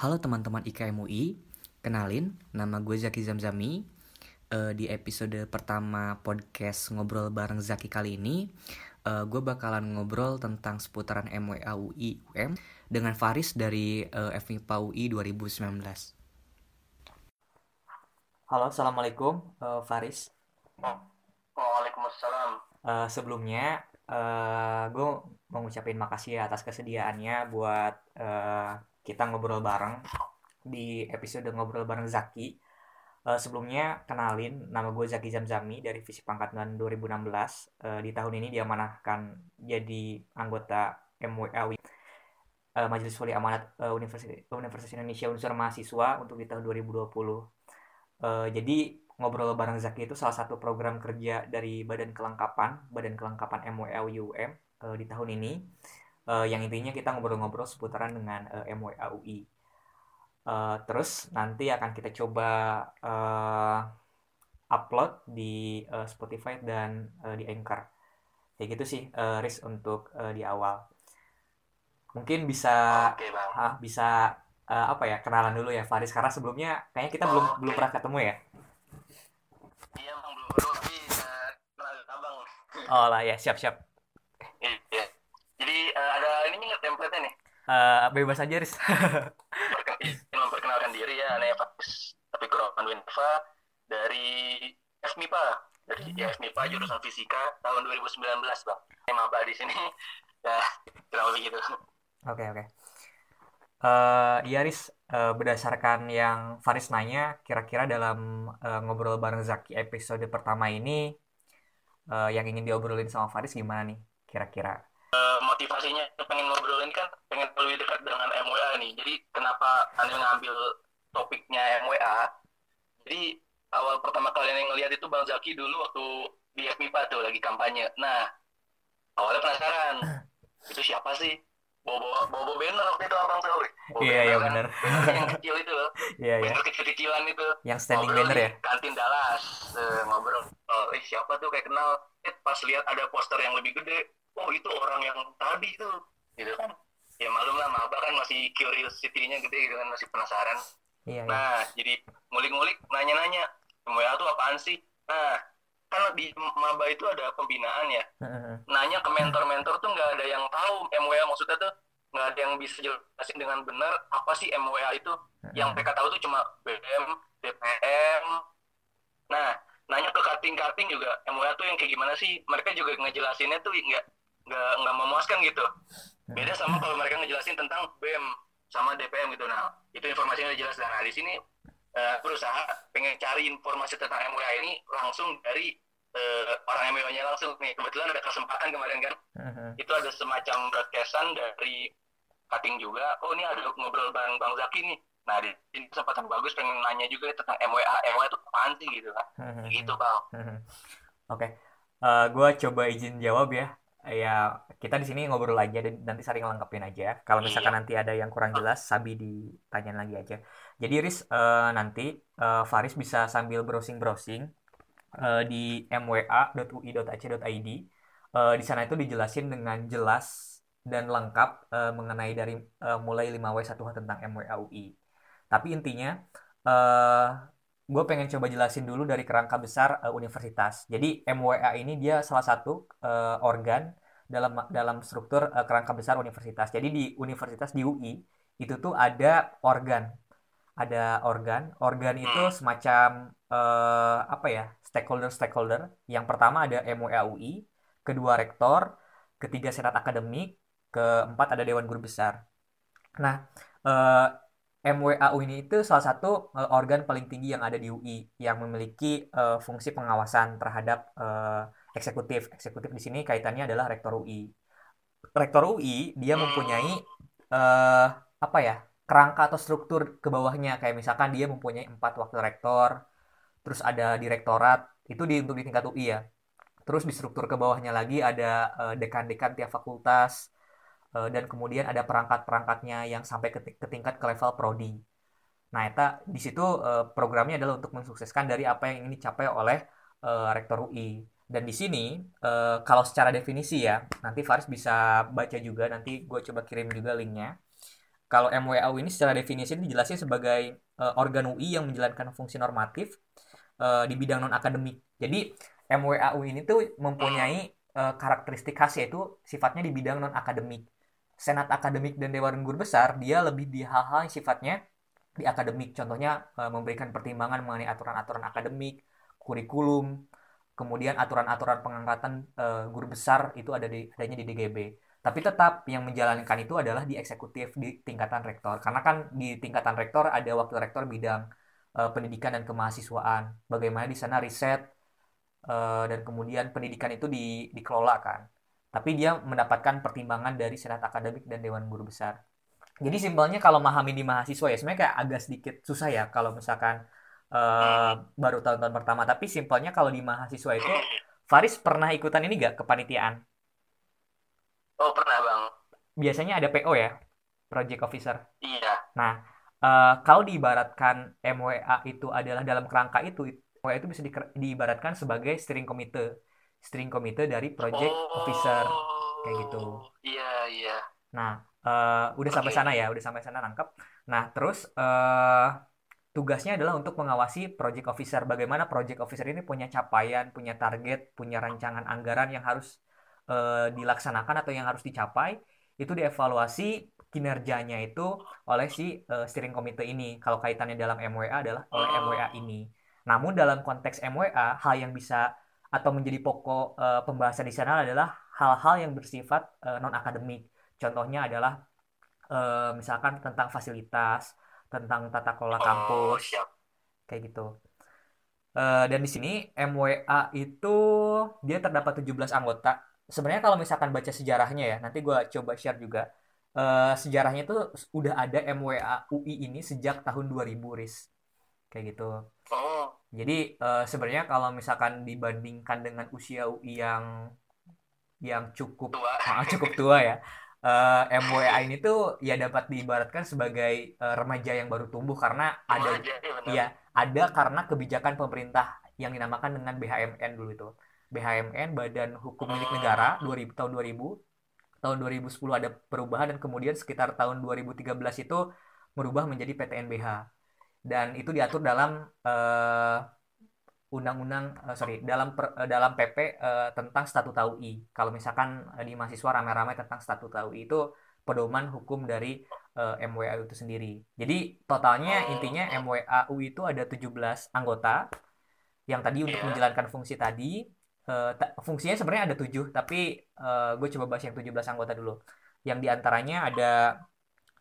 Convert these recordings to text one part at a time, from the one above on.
Halo teman-teman IKMUI, kenalin nama gue Zaki Zamzami. Uh, di episode pertama podcast ngobrol bareng Zaki kali ini, uh, gue bakalan ngobrol tentang seputaran MWA UI UM dengan Faris dari uh, FMIPA UI 2019. Halo, assalamualaikum uh, Faris. Waalaikumsalam. Uh, sebelumnya, uh, gue mau ngucapin makasih ya atas kesediaannya buat uh, kita ngobrol bareng di episode ngobrol bareng Zaki. Uh, sebelumnya kenalin nama gue Zaki Zamzami dari Visi Pangkatan 2016. Uh, di tahun ini diamanahkan jadi anggota MWA uh, Majelis Wali Amanat uh, Universitas, Universitas Indonesia Unsur Mahasiswa untuk di tahun 2020. Uh, jadi ngobrol bareng Zaki itu salah satu program kerja dari Badan Kelengkapan Badan Kelengkapan MWA UM uh, di tahun ini uh, yang intinya kita ngobrol-ngobrol seputaran dengan uh, MWA UI. Uh, terus nanti akan kita coba uh, upload di uh, Spotify dan uh, di Anchor. Kayak gitu sih, uh, Riz untuk uh, di awal. Mungkin bisa Bang. ah, bisa uh, apa ya kenalan dulu ya Faris karena sebelumnya kayaknya kita belum Oke. belum pernah ketemu ya. Iya, belum belum tapi uh, kenal Abang. Oh lah ya siap siap. Iya. Jadi uh, ada ininya nggak template-nya nih? Uh, bebas aja Riz. Memperkenalkan diri ya, saya Faris tapi Kurawan Winfa dari FMIPA. Dari FMIPA jurusan Fisika tahun 2019, Bang. Saya maba di sini. Ya, kurang lebih gitu. Oke oke. Eh iya Riz, Eh, berdasarkan yang Faris nanya, kira-kira dalam eh, ngobrol bareng Zaki episode pertama ini, eh, yang ingin diobrolin sama Faris gimana nih? Kira-kira. Eh, motivasinya pengen ngobrolin kan pengen lebih dekat dengan MWA nih. Jadi kenapa Anda ngambil topiknya MWA? Jadi awal pertama kali yang ngeliat itu Bang Zaki dulu waktu di FMIPA tuh lagi kampanye. Nah, awalnya penasaran. Itu siapa sih? Bobo Bobo banner waktu itu abang tahu. Bobo Iya iya. Banner yang kecil itu loh. Iya iya. Banner kecil-kecilan itu. Yang standing Ngobrol banner di ya. Kantin Dallas. Eh, ngobrol. Oh, eh siapa tuh kayak kenal. Eh pas lihat ada poster yang lebih gede. Oh itu orang yang tadi tuh. Gitu kan. Ya malum lah maba kan masih curiosity-nya gede gitu kan masih penasaran. Iya iya. Nah, jadi ngulik-ngulik nanya-nanya. MWA tuh apaan sih? Nah, kan di maba itu ada pembinaan ya. Nanya ke mentor-mentor tuh nggak ada yang tahu MWA maksudnya tuh nggak ada yang bisa jelasin dengan benar apa sih MWA itu. Yang PK tahu tuh cuma BM, DPM. Nah, nanya ke cutting-cutting juga MWA tuh yang kayak gimana sih? Mereka juga ngejelasinnya tuh nggak nggak nggak memuaskan gitu. Beda sama kalau mereka ngejelasin tentang BEM sama DPM gitu. Nah, itu informasinya udah jelas. Nah, di sini eh, berusaha pengen cari informasi tentang MWA ini langsung dari eh, orang MWA-nya langsung nih. Kebetulan ada kesempatan kemarin kan. Itu ada semacam broadcastan dari cutting juga. Oh, ini ada ngobrol bareng Bang Zaki nih. Nah, di ini kesempatan bagus pengen nanya juga tentang MWA. MWA itu apaan sih gitu kan. Gitu, Bang. Oke, Eh, gua coba izin jawab ya. Ya, kita di sini ngobrol aja dan nanti saling lengkapin aja. Kalau misalkan Iya. nanti ada yang kurang jelas, Sabi ditanyain lagi aja. Jadi Riz, eh, nanti eh, Faris bisa sambil browsing-browsing eh, di mwa.ui.ac.id. Eh, di sana itu dijelasin dengan jelas dan lengkap eh, mengenai dari eh, mulai 5W1H tentang MWA UI. Tapi intinya, eh gue pengen coba jelasin dulu dari kerangka besar eh, universitas. Jadi MWA ini dia salah satu eh, organ dalam dalam struktur eh, kerangka besar universitas. Jadi di universitas di UI itu tuh ada organ, ada organ. Organ itu semacam eh, apa ya stakeholder-stakeholder. Yang pertama ada MWA UI, kedua rektor, ketiga senat akademik, keempat ada dewan guru besar. Nah, eh, MWA UI ini itu salah satu eh, organ paling tinggi yang ada di UI yang memiliki eh, fungsi pengawasan terhadap eh, eksekutif. Eksekutif di sini kaitannya adalah rektor UI. Rektor UI dia mempunyai eh, apa ya kerangka atau struktur ke bawahnya kayak misalkan dia mempunyai empat wakil rektor, terus ada direktorat itu di untuk di tingkat UI ya. Terus di struktur ke bawahnya lagi ada dekan-dekan tiap fakultas dan kemudian ada perangkat-perangkatnya yang sampai ke, tingkat ke level prodi. Nah, eta di situ eh, programnya adalah untuk mensukseskan dari apa yang ingin dicapai oleh eh, rektor UI. Dan di sini eh, kalau secara definisi ya, nanti Faris bisa baca juga nanti gue coba kirim juga linknya. kalau MWAU ini secara definisi dijelasin sebagai organ UI yang menjalankan fungsi normatif di bidang non akademik. Jadi MWAU ini tuh mempunyai karakteristik khas yaitu sifatnya di bidang non akademik. Senat akademik dan Dewan Guru Besar dia lebih di hal-hal yang sifatnya di akademik. Contohnya uh, memberikan pertimbangan mengenai aturan-aturan akademik, kurikulum, kemudian aturan-aturan pengangkatan uh, guru besar itu ada di adanya di DGB. Tapi tetap yang menjalankan itu adalah di eksekutif di tingkatan rektor. Karena kan di tingkatan rektor ada wakil rektor bidang uh, pendidikan dan kemahasiswaan. Bagaimana di sana riset dan kemudian pendidikan itu di, dikelola kan. Tapi dia mendapatkan pertimbangan dari senat akademik dan dewan guru besar. Jadi simpelnya kalau memahami di mahasiswa ya sebenarnya kayak agak sedikit susah ya kalau misalkan uh, baru tahun-tahun pertama. Tapi simpelnya kalau di mahasiswa itu, Faris pernah ikutan ini gak kepanitiaan? Oh pernah bang. Biasanya ada PO ya, Project Officer. Iya. Nah, uh, kalau diibaratkan MWA itu adalah dalam kerangka itu, MWA itu bisa di, diibaratkan sebagai steering committee, steering committee dari Project oh, Officer, kayak gitu. Iya iya. Nah, uh, udah okay. sampai sana ya, udah sampai sana nangkep. Nah, terus uh, tugasnya adalah untuk mengawasi project officer. Bagaimana project officer ini punya capaian, punya target, punya rancangan anggaran yang harus uh, dilaksanakan atau yang harus dicapai. Itu dievaluasi kinerjanya itu oleh si uh, steering committee ini. Kalau kaitannya dalam MWA adalah oleh MWA ini. Namun dalam konteks MWA, hal yang bisa atau menjadi pokok uh, pembahasan di sana adalah hal-hal yang bersifat uh, non akademik. Contohnya adalah uh, misalkan tentang fasilitas, tentang tata kelola oh, kampus siap. kayak gitu uh, dan di sini MWA itu dia terdapat 17 anggota sebenarnya kalau misalkan baca sejarahnya ya nanti gue coba share juga uh, sejarahnya itu udah ada MWA UI ini sejak tahun 2000 ris kayak gitu oh. Jadi uh, sebenarnya kalau misalkan dibandingkan dengan usia UI yang yang cukup tua. Uh, cukup tua ya. Uh, eh, MWA ini tuh ya dapat diibaratkan sebagai uh, remaja yang baru tumbuh karena ada ya ada karena kebijakan pemerintah yang dinamakan dengan BHMN dulu itu. BHMN Badan Hukum Milik Negara 2000 tahun 2000 tahun 2010 ada perubahan dan kemudian sekitar tahun 2013 itu merubah menjadi PTNBH dan itu diatur dalam uh, undang-undang uh, sorry dalam per, uh, dalam PP uh, eh, tentang statuta UI. Kalau misalkan uh, di mahasiswa ramai-ramai tentang statuta UI itu pedoman hukum dari uh, MWA itu sendiri. Jadi totalnya intinya MWA UI itu ada 17 anggota yang tadi untuk iya. menjalankan fungsi tadi uh, fungsinya sebenarnya ada tujuh tapi uh, gue coba bahas yang 17 anggota dulu. Yang di antaranya ada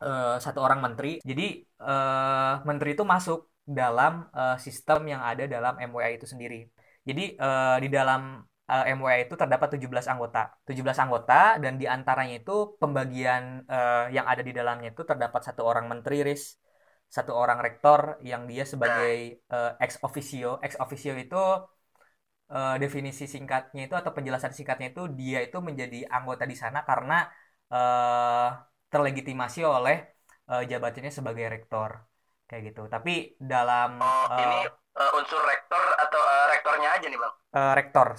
uh, satu orang menteri. Jadi uh, menteri itu masuk dalam uh, sistem yang ada dalam MWA itu sendiri. Jadi uh, di dalam uh, eh, MWA itu terdapat 17 anggota. 17 anggota dan di antaranya itu pembagian uh, yang ada di dalamnya itu terdapat satu orang menteri RIS, satu orang rektor yang dia sebagai uh, ex officio. Ex officio itu uh, definisi singkatnya itu atau penjelasan singkatnya itu dia itu menjadi anggota di sana karena uh, terlegitimasi oleh uh, jabatannya sebagai rektor kayak gitu. Tapi dalam oh, uh, ini uh, unsur rektor atau uh, rektornya aja nih bang? Uh, rektor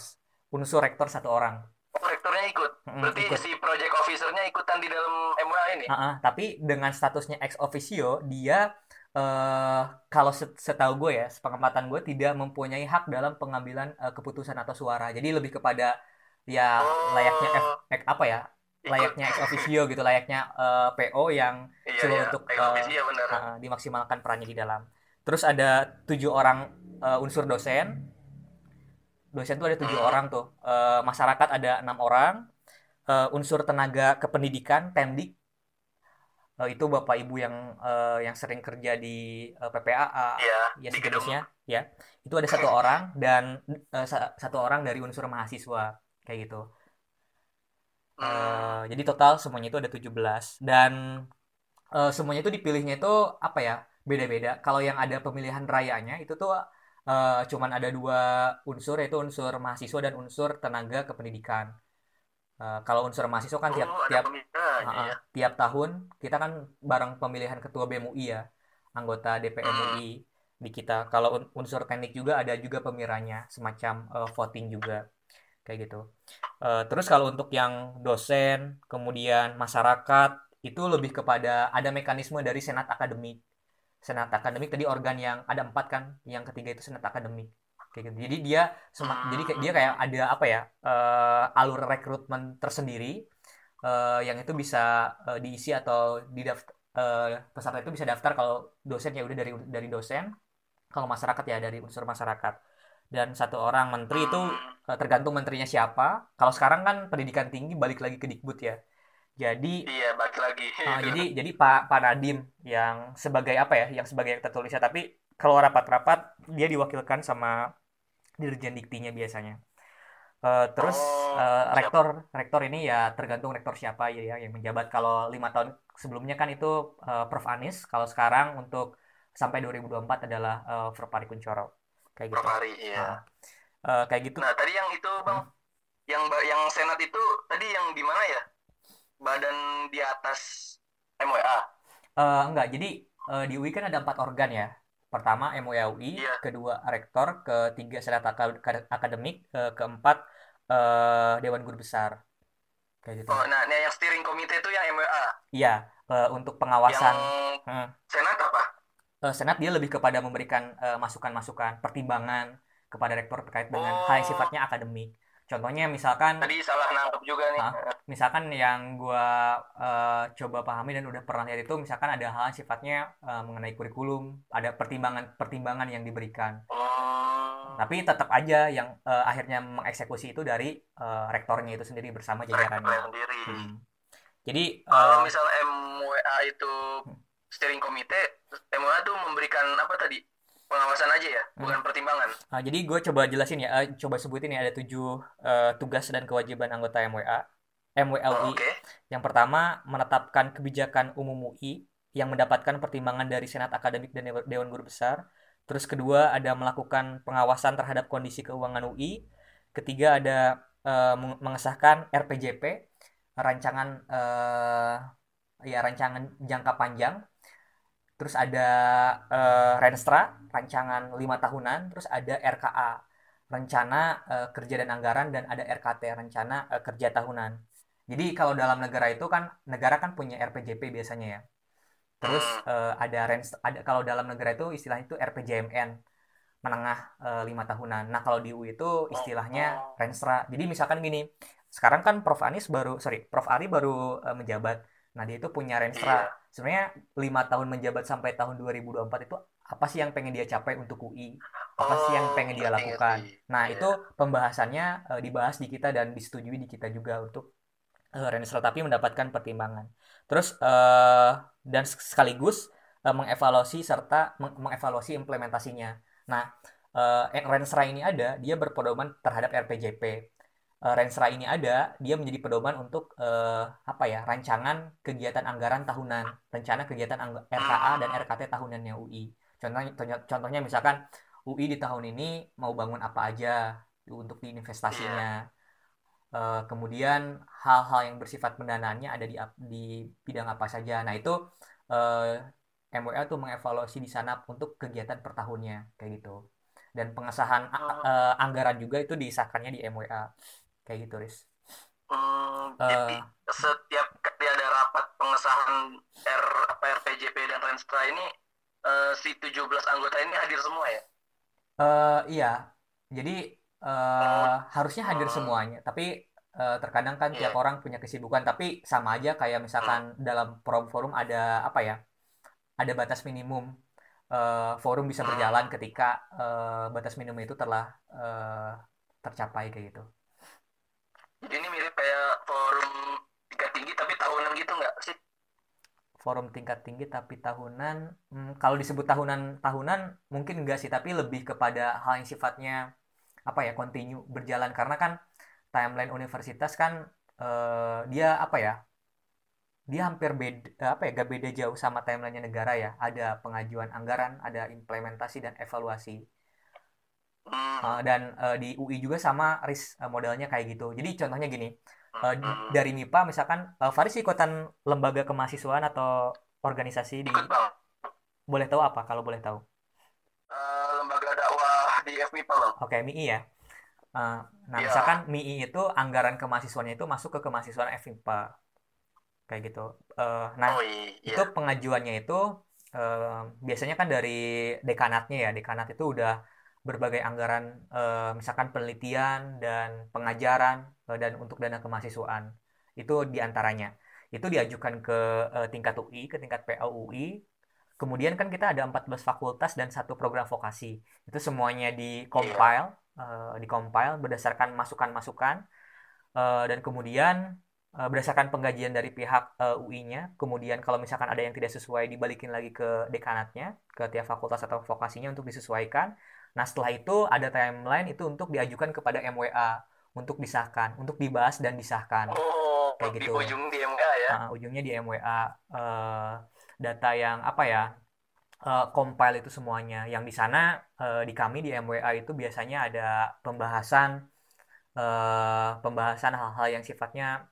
unsur rektor satu orang. Oh, rektornya ikut? Berarti ikut. si project officernya ikutan di dalam MUA ini? Uh -uh, tapi dengan statusnya ex officio dia uh, kalau setahu gue ya pengamatan gue tidak mempunyai hak dalam pengambilan uh, keputusan atau suara. Jadi lebih kepada ya oh. layaknya F, F, apa ya layaknya ex officio gitu layaknya uh, eh, PO yang iya, coba iya. untuk uh, uh, dimaksimalkan perannya di dalam. Terus ada tujuh orang uh, unsur dosen. Dosen tuh ada tujuh hmm. orang tuh. Uh, masyarakat ada enam orang. Uh, unsur tenaga kependidikan tendik uh, itu bapak ibu yang uh, yang sering kerja di uh, PPAA ya, ya sejenisnya. ya itu ada satu orang dan uh, satu orang dari unsur mahasiswa kayak gitu Uh, jadi total semuanya itu ada 17 dan uh, semuanya itu dipilihnya itu apa ya beda-beda. Kalau yang ada pemilihan rayanya itu tuh uh, cuman ada dua unsur yaitu unsur mahasiswa dan unsur tenaga kependidikan. Uh, kalau unsur mahasiswa kan tiap oh, tiap uh, ya. tiap tahun kita kan bareng pemilihan ketua BMUI ya, anggota DPR MUI di kita. Kalau unsur teknik juga ada juga pemiranya, semacam uh, voting juga kayak gitu. Uh, terus kalau untuk yang dosen, kemudian masyarakat itu lebih kepada ada mekanisme dari senat akademik. Senat akademik tadi organ yang ada empat kan yang ketiga itu senat akademik. Kayak gitu. Jadi dia sema, jadi dia kayak ada apa ya uh, alur rekrutmen tersendiri uh, yang itu bisa uh, diisi atau didaftar uh, peserta itu bisa daftar kalau dosen ya udah dari dari dosen. Kalau masyarakat ya dari unsur masyarakat dan satu orang menteri itu uh, tergantung menterinya siapa. Kalau sekarang kan pendidikan tinggi balik lagi ke dikbud ya. Jadi iya balik lagi. uh, jadi jadi Pak Pak Nadim yang sebagai apa ya yang sebagai yang tertulisnya. Tapi kalau rapat-rapat dia diwakilkan sama dirjen diktinya biasanya. Uh, terus oh, uh, rektor rektor ini ya tergantung rektor siapa ya, ya yang menjabat. Kalau lima tahun sebelumnya kan itu uh, Prof. Anis kalau sekarang untuk sampai 2024 adalah uh, Prof. Ari Kuncoro kayak gitu. Prof Ari iya. Nah, uh, kayak gitu. Nah tadi yang itu bang, hmm? yang yang senat itu tadi yang di mana ya? Badan di atas MWA? Uh, enggak, jadi uh, di UI kan ada empat organ ya pertama MUI, yeah. kedua rektor, ketiga senat akademik, keempat uh, dewan guru besar. Kayak gitu. Oh, nah, nah yang steering committee itu yang MWA. Iya, uh, untuk pengawasan. Yang hmm. senat apa? Uh, senat dia lebih kepada memberikan masukan-masukan, uh, pertimbangan kepada rektor terkait dengan oh. hal yang sifatnya akademik. Contohnya misalkan tadi salah nangkep juga nih. Uh, misalkan yang gua uh, coba pahami dan udah pernah lihat itu misalkan ada hal yang sifatnya uh, mengenai kurikulum, ada pertimbangan-pertimbangan yang diberikan. Oh. Tapi tetap aja yang uh, akhirnya mengeksekusi itu dari uh, rektornya itu sendiri bersama jajarannya. sendiri. Hmm. Jadi kalau uh, misal MWA itu hmm. Steering committee, MWA itu memberikan apa tadi? pengawasan aja ya, bukan hmm. pertimbangan. Nah, jadi gue coba jelasin ya, uh, coba sebutin ya ada tujuh uh, tugas dan kewajiban anggota MWA. UI. Oh, okay. Yang pertama, menetapkan kebijakan umum UI yang mendapatkan pertimbangan dari Senat Akademik dan Dewan Guru Besar. Terus kedua ada melakukan pengawasan terhadap kondisi keuangan UI. Ketiga ada uh, mengesahkan RPJP, rancangan uh, ya rancangan jangka panjang terus ada uh, Renstra rancangan lima tahunan. Terus ada RKA rencana uh, kerja dan anggaran dan ada RKT rencana uh, kerja tahunan. Jadi kalau dalam negara itu kan negara kan punya RPJP biasanya ya. Terus uh, ada Renstra ada kalau dalam negara itu istilahnya itu RPJMN menengah lima tahunan. Nah kalau di UI itu istilahnya Renstra. Jadi misalkan gini sekarang kan Prof Anis baru sorry Prof Ari baru menjabat. Nah dia itu punya Renstra. Iya. Sebenarnya lima tahun menjabat sampai tahun 2024 itu apa sih yang pengen dia capai untuk UI? Apa oh, sih yang oh, pengen dia lakukan? Nah yeah. itu pembahasannya uh, dibahas di kita dan disetujui di kita juga untuk uh, Renstra tapi mendapatkan pertimbangan. Terus uh, dan sekaligus uh, mengevaluasi serta meng mengevaluasi implementasinya. Nah uh, Renstra ini ada dia berpedoman terhadap RPJP uh, Renstra ini ada, dia menjadi pedoman untuk uh, apa ya rancangan kegiatan anggaran tahunan, rencana kegiatan RKA dan RKT tahunannya UI. Contohnya, contohnya misalkan UI di tahun ini mau bangun apa aja untuk di investasinya. Uh, kemudian hal-hal yang bersifat pendanaannya ada di di bidang apa saja. Nah itu uh, MWL tuh mengevaluasi di sana untuk kegiatan per tahunnya kayak gitu. Dan pengesahan uh, anggaran juga itu disahkannya di MWA kayak gitu Riz. Hmm, uh, jadi setiap kali ada rapat pengesahan R apa RPJP dan Renstra ini uh, si 17 anggota ini hadir semua ya? Uh, iya. Jadi uh, harusnya hadir hmm. semuanya. Tapi uh, terkadang kan yeah. tiap iya. orang punya kesibukan. Tapi sama aja kayak misalkan hmm. dalam forum-forum ada apa ya ada batas minimum. Uh, forum bisa berjalan ketika uh, batas minimum itu telah uh, tercapai kayak gitu ini mirip kayak forum tingkat tinggi tapi tahunan gitu nggak sih? Forum tingkat tinggi tapi tahunan hmm, kalau disebut tahunan tahunan mungkin enggak sih tapi lebih kepada hal yang sifatnya apa ya kontinu berjalan. Karena kan timeline universitas kan uh, dia apa ya dia hampir beda apa ya gak beda jauh sama timelinenya negara ya. Ada pengajuan anggaran ada implementasi dan evaluasi Uh, dan uh, di UI juga sama RIS uh, modelnya kayak gitu. Jadi contohnya gini, uh, dari MIPA misalkan uh, Faris ikutan lembaga kemahasiswaan atau organisasi di boleh tahu apa kalau boleh tahu? Uh, lembaga dakwah di FMIPA bang. Oke, okay, MII ya. Uh, nah, yeah. misalkan MII itu anggaran kemahasiswaannya itu masuk ke kemahasiswaan FMIPA. kayak gitu uh, nah oh, iya. itu pengajuannya itu uh, biasanya kan dari dekanatnya ya dekanat itu udah berbagai anggaran uh, misalkan penelitian dan pengajaran uh, dan untuk dana kemahasiswaan. Itu di antaranya. Itu diajukan ke uh, tingkat UI ke tingkat PAUI kemudian kan kita ada 14 fakultas dan satu program vokasi. Itu semuanya di compile uh, di compile berdasarkan masukan-masukan uh, dan kemudian berdasarkan penggajian dari pihak uh, UI-nya kemudian kalau misalkan ada yang tidak sesuai dibalikin lagi ke dekanatnya ke tiap fakultas atau vokasinya untuk disesuaikan nah setelah itu ada timeline itu untuk diajukan kepada MWA untuk disahkan untuk dibahas dan disahkan. Oh, kayak gitu. di ujung di MWA ya? Uh, ujungnya di MWA uh, data yang apa ya uh, compile itu semuanya. Yang di sana uh, di kami di MWA itu biasanya ada pembahasan uh, pembahasan hal-hal yang sifatnya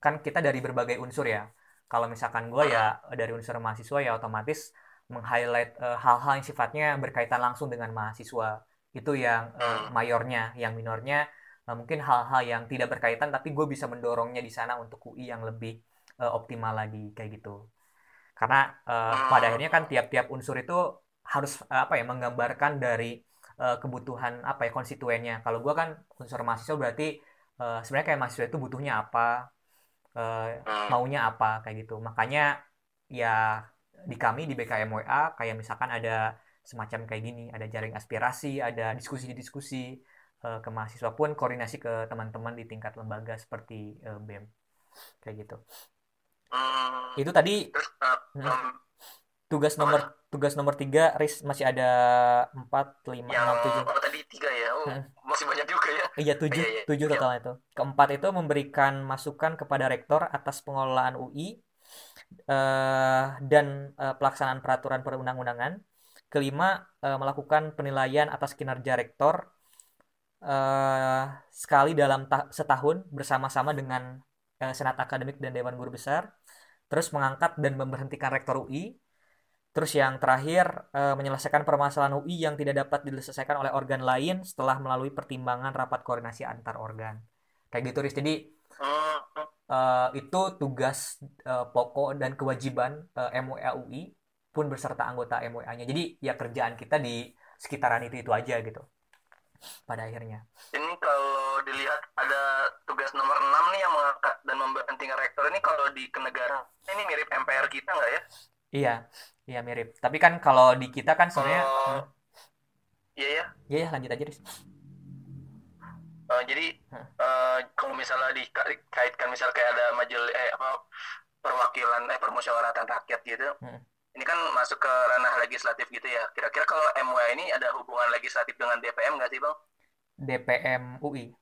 kan kita dari berbagai unsur ya. Kalau misalkan gue ya dari unsur mahasiswa ya otomatis meng-highlight uh, hal-hal yang sifatnya berkaitan langsung dengan mahasiswa. Itu yang uh, mayornya, yang minornya uh, mungkin hal-hal yang tidak berkaitan tapi gue bisa mendorongnya di sana untuk UI yang lebih uh, optimal lagi kayak gitu. Karena uh, pada akhirnya kan tiap-tiap unsur itu harus uh, apa ya menggambarkan dari uh, kebutuhan apa ya konstituennya. Kalau gue kan unsur mahasiswa berarti uh, sebenarnya kayak mahasiswa itu butuhnya apa, uh, maunya apa kayak gitu makanya ya di kami di BKMWA kayak misalkan ada semacam kayak gini ada jaring aspirasi ada diskusi-diskusi uh, ke mahasiswa pun koordinasi ke teman-teman di tingkat lembaga seperti uh, BEM kayak gitu hmm. itu tadi hmm, tugas nomor tugas nomor tiga Riz masih ada empat lima enam tujuh tadi tiga ya oh, hmm. masih banyak juga ya iya tujuh iya, iya. tujuh iya. total itu keempat itu memberikan masukan kepada rektor atas pengelolaan UI uh, dan uh, pelaksanaan peraturan perundang-undangan kelima uh, melakukan penilaian atas kinerja rektor uh, sekali dalam setahun bersama-sama dengan uh, senat akademik dan dewan guru besar terus mengangkat dan memberhentikan rektor UI Terus yang terakhir e, menyelesaikan permasalahan UI yang tidak dapat diselesaikan oleh organ lain setelah melalui pertimbangan rapat koordinasi antar organ. Kayak gitu, Riz. Jadi e, itu tugas e, pokok dan kewajiban e, MWA UI pun beserta anggota MWA-nya. Jadi ya kerjaan kita di sekitaran itu itu aja gitu. Pada akhirnya. Ini kalau dilihat ada tugas nomor 6 nih yang mengangkat dan memberhentikan rektor ini kalau di kenegaraan ini mirip MPR kita nggak ya? Iya, Iya mirip. Tapi kan kalau di kita kan sebenarnya uh, Iya ya. Iya ya lanjut aja, Riz. Uh, jadi uh, kalau misalnya dikaitkan misal kayak ada majelis eh apa perwakilan eh permusyawaratan rakyat gitu. Hmm. Ini kan masuk ke ranah legislatif gitu ya. Kira-kira kalau MWA ini ada hubungan legislatif dengan DPM nggak sih, Bang? DPM UI.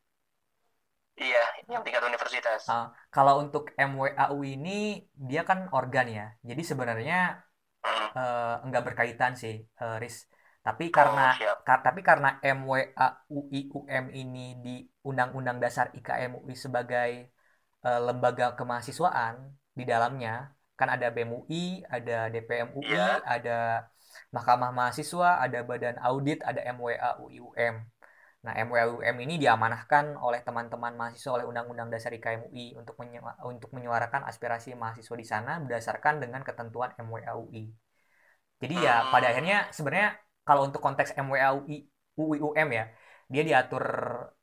Iya, yang tingkat universitas. Uh, kalau untuk MWA UI ini dia kan organ ya. Jadi sebenarnya uh, enggak berkaitan sih uh, Riz tapi karena oh, ka, tapi karena MWA UI UM ini di Undang-Undang Dasar IKM UI sebagai uh, lembaga kemahasiswaan di dalamnya kan ada BEM ada DPM UI, yeah. ada Mahkamah Mahasiswa, ada Badan Audit, ada MWA UI UM. Nah, MWUM ini diamanahkan oleh teman-teman mahasiswa oleh Undang-Undang Dasar IKM UI untuk untuk menyuarakan aspirasi mahasiswa di sana berdasarkan dengan ketentuan MWAUI. Jadi ya pada akhirnya sebenarnya kalau untuk konteks MWAUI UIUM ya, dia diatur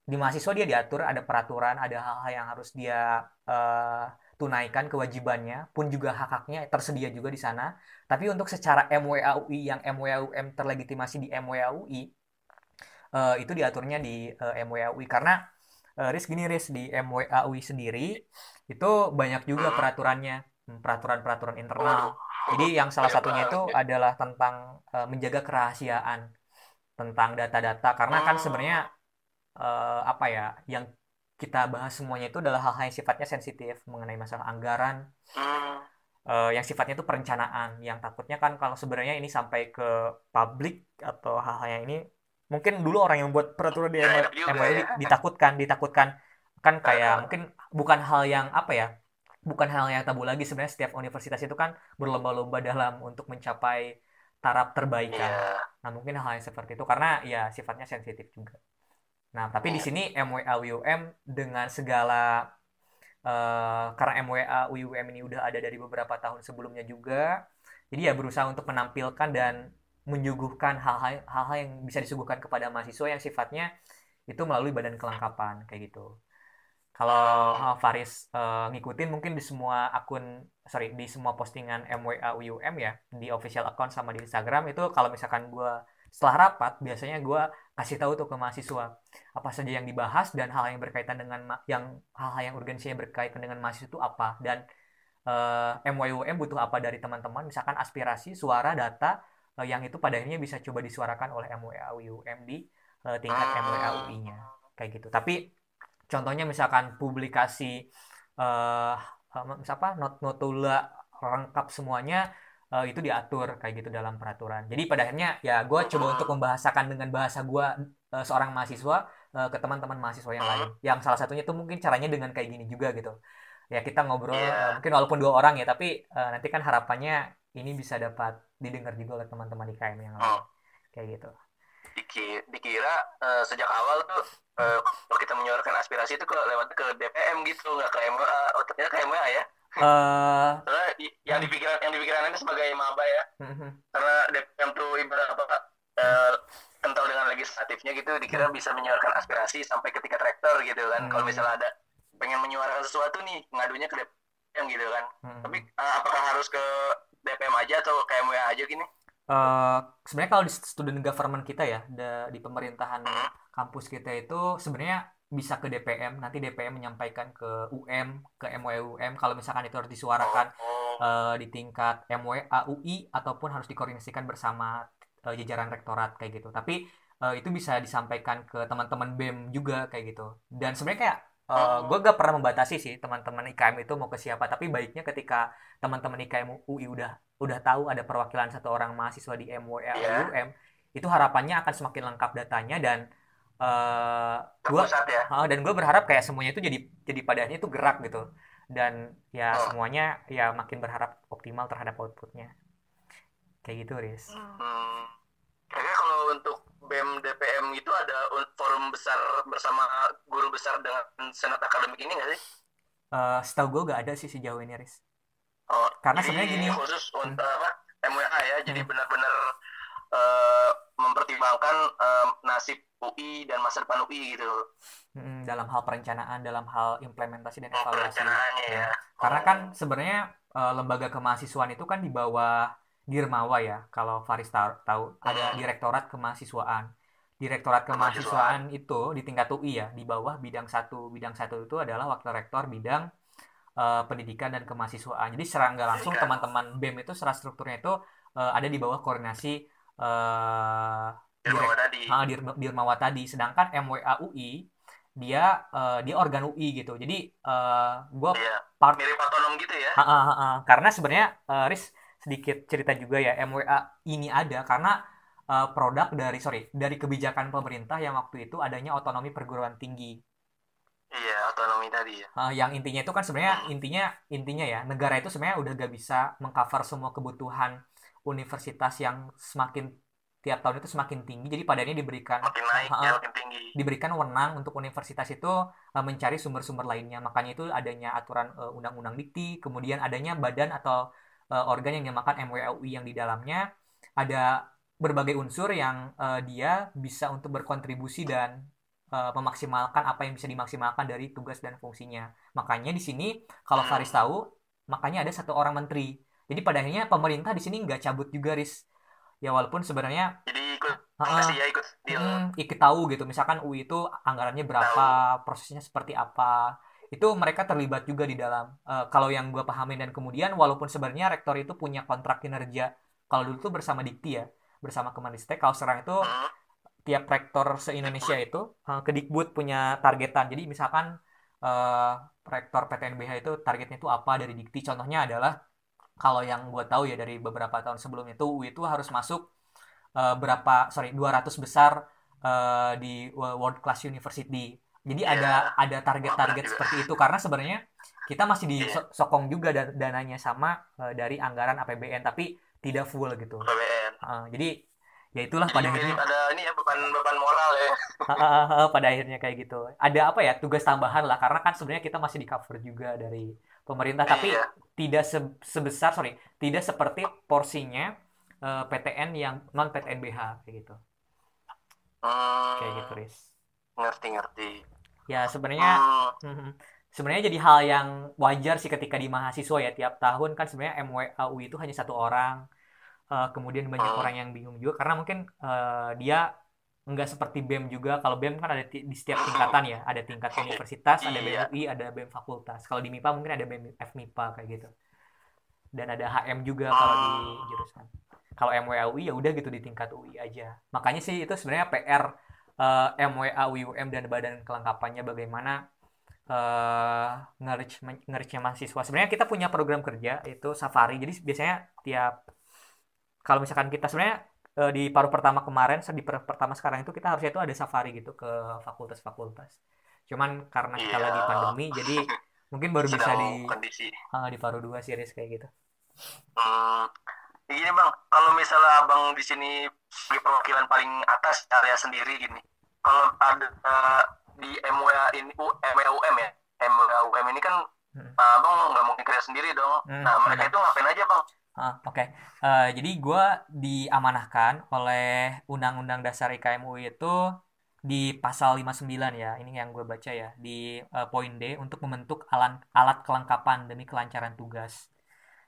di mahasiswa dia diatur ada peraturan, ada hal-hal yang harus dia uh, tunaikan kewajibannya, pun juga hak-haknya tersedia juga di sana. Tapi untuk secara MWAUI yang MWAUM terlegitimasi di MWAUI uh, itu diaturnya di uh, eh, MWAUI karena uh, Riz gini di MWAUI sendiri itu banyak juga peraturannya hmm, peraturan-peraturan internal jadi yang salah satunya itu adalah tentang uh, menjaga kerahasiaan tentang data-data. Karena kan sebenarnya uh, apa ya yang kita bahas semuanya itu adalah hal-hal yang sifatnya sensitif mengenai masalah anggaran. Uh, yang sifatnya itu perencanaan. Yang takutnya kan kalau sebenarnya ini sampai ke publik atau hal-hal yang ini mungkin dulu orang yang buat peraturan di MOE ya. ditakutkan ditakutkan. Kan kayak mungkin bukan hal yang apa ya bukan hal yang tabu lagi sebenarnya setiap universitas itu kan berlomba-lomba dalam untuk mencapai taraf terbaikan yeah. nah mungkin hal yang seperti itu karena ya sifatnya sensitif juga nah tapi yeah. di iya. sini MWAWM dengan segala uh, karena MWA UUM ini udah ada dari beberapa tahun sebelumnya juga jadi ya berusaha untuk menampilkan dan menyuguhkan hal-hal yang bisa disuguhkan kepada mahasiswa yang sifatnya itu melalui badan kelengkapan kayak gitu kalau uh, Faris uh, ngikutin mungkin di semua akun sorry di semua postingan MWA UUM ya di official account sama di Instagram itu kalau misalkan gue setelah rapat biasanya gue kasih tahu tuh ke mahasiswa apa saja yang dibahas dan hal yang berkaitan dengan yang hal-hal yang urgensinya berkaitan dengan mahasiswa itu apa. Dan uh, eh, MYUM butuh apa dari teman-teman? Misalkan aspirasi suara data uh, yang itu pada akhirnya bisa coba disuarakan oleh MWAUM di uh, tingkat MWAUI-nya kayak gitu. Tapi contohnya misalkan publikasi uh, apa not notula lengkap semuanya uh, itu diatur kayak gitu dalam peraturan. Jadi pada akhirnya ya gue coba untuk membahasakan dengan bahasa gue uh, seorang mahasiswa uh, ke teman-teman mahasiswa yang lain. Yang salah satunya itu mungkin caranya dengan kayak gini juga gitu. Ya kita ngobrol yeah. uh, mungkin walaupun dua orang ya tapi uh, nanti kan harapannya ini bisa dapat didengar juga oleh teman-teman di KM yang lain. Oh. kayak gitu dikira uh, sejak awal tuh uh, kalau kita menyuarakan aspirasi itu ke lewat ke DPM gitu nggak ke MWA oh ternyata ke MWA ya? Uh, yang dipikiran yang dipikiran ini sebagai maba ya. Uh, karena DPM tuh ibarat apa uh, kental dengan legislatifnya gitu dikira bisa menyuarakan aspirasi sampai ke tingkat rektor gitu kan. Kalau misalnya ada pengen menyuarakan sesuatu nih ngadunya ke DPM gitu kan. Tapi uh, apakah harus ke DPM aja atau ke MWA aja gini Uh, sebenarnya kalau di student government kita ya di pemerintahan kampus kita itu sebenarnya bisa ke DPM nanti DPM menyampaikan ke UM ke MWUM kalau misalkan itu harus disuarakan uh, di tingkat MWA UI ataupun harus dikoordinasikan bersama uh, jajaran rektorat kayak gitu. Tapi uh, itu bisa disampaikan ke teman-teman BEM juga kayak gitu. Dan sebenarnya kayak uh, gue gak pernah membatasi sih teman-teman IKM itu mau ke siapa tapi baiknya ketika teman-teman IKM UI udah udah tahu ada perwakilan satu orang mahasiswa di MWA yeah. UM itu harapannya akan semakin lengkap datanya dan uh, ya? uh, dan gue berharap kayak semuanya itu jadi jadi padanya itu gerak gitu dan ya oh. semuanya ya makin berharap optimal terhadap outputnya kayak gitu Riz. Hmm. Kayaknya kalau untuk BEM DPM itu ada forum besar bersama guru besar dengan senat akademik ini nggak sih? Uh, setahu gue gak ada sih sejauh ini Riz. Oh, karena sebenarnya gini khusus untuk hmm. apa MWA ya, jadi hmm. benar-benar uh, mempertimbangkan uh, nasib UI dan masa depan UI gitu. Hmm, dalam hal perencanaan, dalam hal implementasi dan evaluasi. Ya. Karena kan oh. sebenarnya uh, lembaga kemahasiswaan itu kan di bawah Dirmawa ya. Kalau Faris tahu, ada. Direktorat Kemahasiswaan. Direktorat Kemahasiswaan itu di tingkat UI ya, di bawah bidang satu. Bidang satu itu adalah wakil rektor bidang uh, pendidikan dan kemahasiswaan. Jadi secara nggak langsung teman-teman BEM itu secara strukturnya itu uh, ada di bawah koordinasi uh, Dirmawa tadi. Uh, Dir, Dirmawa tadi. Sedangkan MWA UI dia uh, dia organ UI gitu. Jadi uh, gue iya, part mirip otonom gitu ya. Uh, uh, uh, uh, karena sebenarnya uh, Riz sedikit cerita juga ya MWA ini ada karena uh, produk dari sorry dari kebijakan pemerintah yang waktu itu adanya otonomi perguruan tinggi. Iya otonomi tadi ya. Uh, yang intinya itu kan sebenarnya hmm. intinya intinya ya negara itu sebenarnya udah gak bisa mengcover semua kebutuhan universitas yang semakin tiap tahun itu semakin tinggi jadi pada ini diberikan makin naik, uh, ya, makin tinggi. diberikan wewenang untuk universitas itu uh, mencari sumber-sumber lainnya makanya itu adanya aturan uh, undang-undang dikti kemudian adanya badan atau uh, organ yang dinamakan MWUI yang di dalamnya ada berbagai unsur yang uh, dia bisa untuk berkontribusi dan uh, memaksimalkan apa yang bisa dimaksimalkan dari tugas dan fungsinya makanya di sini kalau. Faris tahu makanya ada satu orang menteri jadi pada akhirnya pemerintah di sini nggak cabut juga ris ya walaupun sebenarnya jadi ikut uh, ya ikut deal. Hmm, ikut tahu gitu misalkan UI itu anggarannya berapa tahu. prosesnya seperti apa itu mereka terlibat juga di dalam uh, kalau yang gue pahamin dan kemudian walaupun sebenarnya rektor itu punya kontrak kinerja kalau dulu tuh bersama Dikti ya bersama Kemenristek kalau sekarang itu tiap rektor se Indonesia itu uh, ke Dikbud punya targetan. Jadi misalkan uh, rektor PTNBH itu targetnya itu apa dari Dikti? Contohnya adalah kalau yang gue tahu ya dari beberapa tahun sebelumnya itu UI itu harus masuk uh, berapa sorry 200 besar di world class university jadi yeah. ada ada target-target seperti itu karena sebenarnya kita masih disokong iya. juga dan dananya sama uh, dari anggaran APBN tapi tidak full gitu APBN. Uh, jadi ya itulah pada akhirnya ada ini ya beban beban moral ya pada akhirnya kayak gitu ada apa ya tugas tambahan lah karena kan sebenarnya kita masih di cover juga dari pemerintah tapi iya. tidak se sebesar sorry tidak seperti porsinya uh, eh, PTN yang non PTNBH kayak gitu hmm, kayak gitu Riz ngerti ngerti ya sebenarnya hmm. Mhm. sebenarnya jadi hal yang wajar sih ketika di mahasiswa ya tiap tahun kan sebenarnya MWAU itu hanya satu orang. Uh, kemudian banyak oh. orang yang bingung juga karena mungkin uh, dia nggak seperti BEM juga. Kalau BEM kan ada di setiap tingkatan ya. Ada tingkat universitas ada BEM UI ada BEM fakultas. Kalau di MIPA mungkin ada BEM FMIPA kayak gitu. Dan ada HM juga kalau di jurusan. Kalau MWAUI ya udah gitu di tingkat UI aja. Makanya sih itu sebenarnya PR uh, eh, MWA UM dan badan kelengkapannya bagaimana uh, nge-reach mahasiswa. Sebenarnya kita punya program kerja itu Safari. Jadi biasanya tiap kalau misalkan kita sebenarnya uh, di paruh pertama kemarin di paruh pertama sekarang itu kita harusnya itu ada safari gitu ke fakultas-fakultas. Cuman karena kita iya. lagi pandemi jadi mungkin baru bisa di kondisi. Uh, di paruh dua series kayak gitu. Hmm, gini bang. Kalau misalnya abang di sini di perwakilan paling atas area sendiri gini. Kalau ada uh, di MWA ini MWUM ya? MWUM ini kan hmm. abang nggak mungkin kerja sendiri dong. Hmm, nah mereka itu ngapain aja bang? Ah, Oke, okay. uh, eh, jadi gue diamanahkan oleh Undang-Undang Dasar IKM UI itu di pasal 59 ya, ini yang gue baca ya, di uh, poin D untuk membentuk alat, alat kelengkapan demi kelancaran tugas.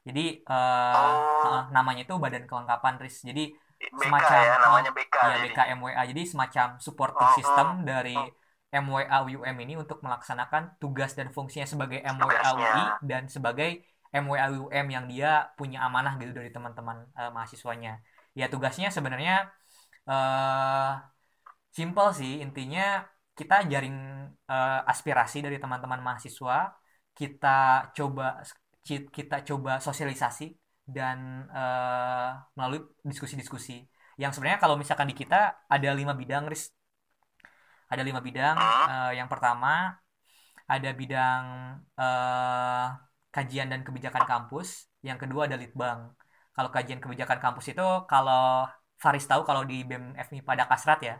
Jadi uh, oh. namanya itu Badan Kelengkapan RIS. Jadi BK semacam ya, namanya BK. Ya, BK MWA. Jadi semacam supporting oh, system oh, dari MWA UM ini untuk melaksanakan tugas dan fungsinya sebagai MWA UI dan sebagai MWAUM yang dia punya amanah gitu dari teman-teman uh, mahasiswanya. Ya tugasnya sebenarnya uh, simple sih intinya kita jaring uh, aspirasi dari teman-teman mahasiswa, kita coba kita coba sosialisasi dan uh, melalui diskusi-diskusi. Yang sebenarnya kalau misalkan di kita ada lima bidang, Riz. Ada lima bidang. Uh, yang pertama ada bidang uh, kajian dan kebijakan kampus, yang kedua ada litbang. Kalau kajian kebijakan kampus itu kalau Faris tahu kalau di BEM FMI pada kasrat ya,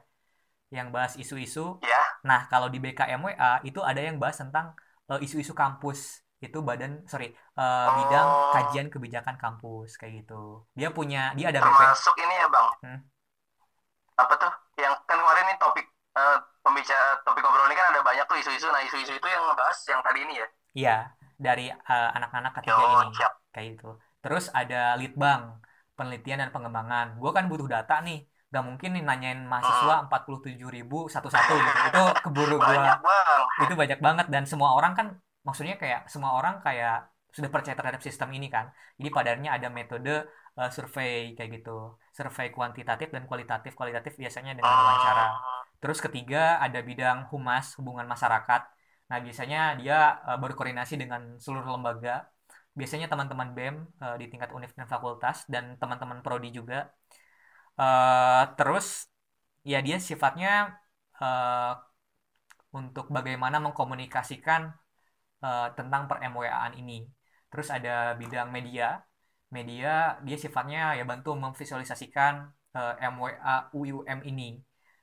yang bahas isu-isu. Ya. Nah, kalau di BKMWA itu ada yang bahas tentang uh, isu-isu kampus. Itu badan sorry uh, bidang oh. kajian kebijakan kampus kayak gitu. Dia punya dia ada BP. Masuk ini ya bang. Hmm? Apa tuh? Yang kan kemarin ini topik uh, pembicara topik ngobrol ini kan ada banyak tuh isu-isu. Nah isu-isu itu yang ngebahas yang tadi ini ya. Iya dari uh, anak-anak ketiga Yo, ini siap. kayak gitu terus ada litbang penelitian dan pengembangan gue kan butuh data nih gak mungkin nih nanyain mahasiswa hmm. empat puluh tujuh ribu satu-satu gitu itu keburu gue itu banyak banget dan semua orang kan maksudnya kayak semua orang kayak sudah percaya terhadap sistem ini kan jadi padannya ada metode uh, survei kayak gitu survei kuantitatif dan kualitatif kualitatif biasanya dengan wawancara ah. terus ketiga ada bidang humas hubungan masyarakat Nah, biasanya dia uh, berkoordinasi dengan seluruh lembaga. Biasanya teman-teman BEM uh, di tingkat univ dan fakultas dan teman-teman prodi juga. Uh, terus ya dia sifatnya uh, untuk bagaimana mengkomunikasikan uh, tentang per MWA-an ini. Terus ada bidang media. Media dia sifatnya ya bantu memvisualisasikan uh, MWA UUM ini.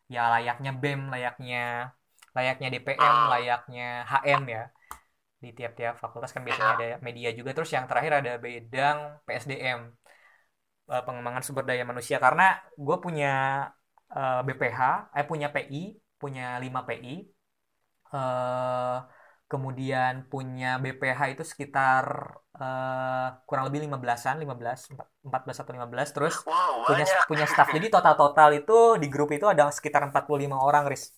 Ya layaknya BEM, layaknya layaknya DPM, layaknya HM ya. Di tiap-tiap fakultas kan biasanya ada media juga. Terus yang terakhir ada bidang PSDM, eh, pengembangan sumber daya manusia. Karena gue punya uh, eh, BPH, eh punya PI, punya 5 PI. Uh, kemudian punya BPH itu sekitar uh, kurang lebih 15-an, 15, 14 atau 15 terus wow, punya punya staff. Jadi total-total itu di grup itu ada sekitar 45 orang, Riz.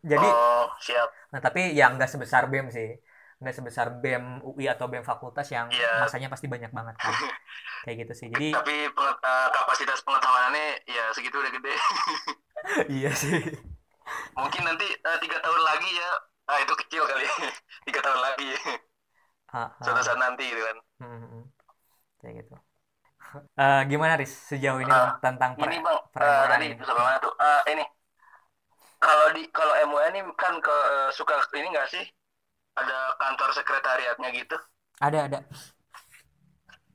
Jadi oh, siap. nah tapi yang nggak sebesar bem sih. Nggak sebesar bem UI atau bem fakultas yang yeah. masanya pasti banyak banget kan kayak gitu sih. Jadi tapi uh, kapasitas pengetahuannya ya segitu udah gede. Iya sih. Mungkin nanti uh, tiga tahun lagi ya ah itu kecil kali. Tiga tahun lagi. Suatu saat nanti gitu kan. Hmm, hmm, hmm. kayak gitu. Uh, gimana Riz? Sejauh ini uh, tentang ini bang uh, tadi sampai mana tuh. Uh, ini. Kalau di kalau MUN ini kan ke uh, suka ini nggak sih? Ada kantor sekretariatnya gitu? Ada ada.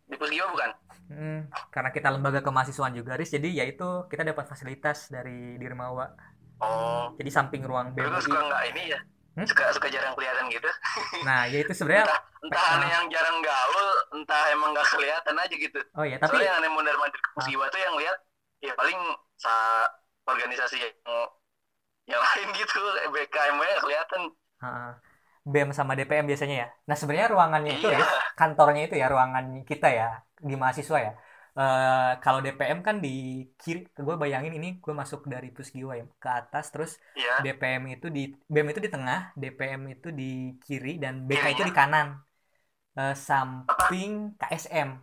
Di Pusgio bukan? Hmm, karena kita lembaga kemahasiswaan juga, Riz, jadi ya itu kita dapat fasilitas dari Dirmawa. Oh. Jadi samping ruang BMI. Itu suka nggak ini ya? Hmm? Suka suka jarang kelihatan gitu. Nah, ya itu sebenarnya entah, entah aneh yang jarang gaul, entah emang nggak kelihatan aja gitu. Oh iya, tapi Soalnya yang aneh mondar mandir musibah ah. tuh yang lihat ya paling sa organisasi yang yang lain gitu, BKMW kelihatan. Ah. BEM sama DPM biasanya ya. Nah sebenarnya ruangannya itu ya, iya. kantornya itu ya ruangan kita ya di mahasiswa ya. Uh, kalau DPM kan di kiri, gue bayangin ini gue masuk dari Pusgiwa ya ke atas, terus yeah. DPM itu di BEM itu di tengah, DPM itu di kiri dan BK itu di kanan, uh, samping KSM.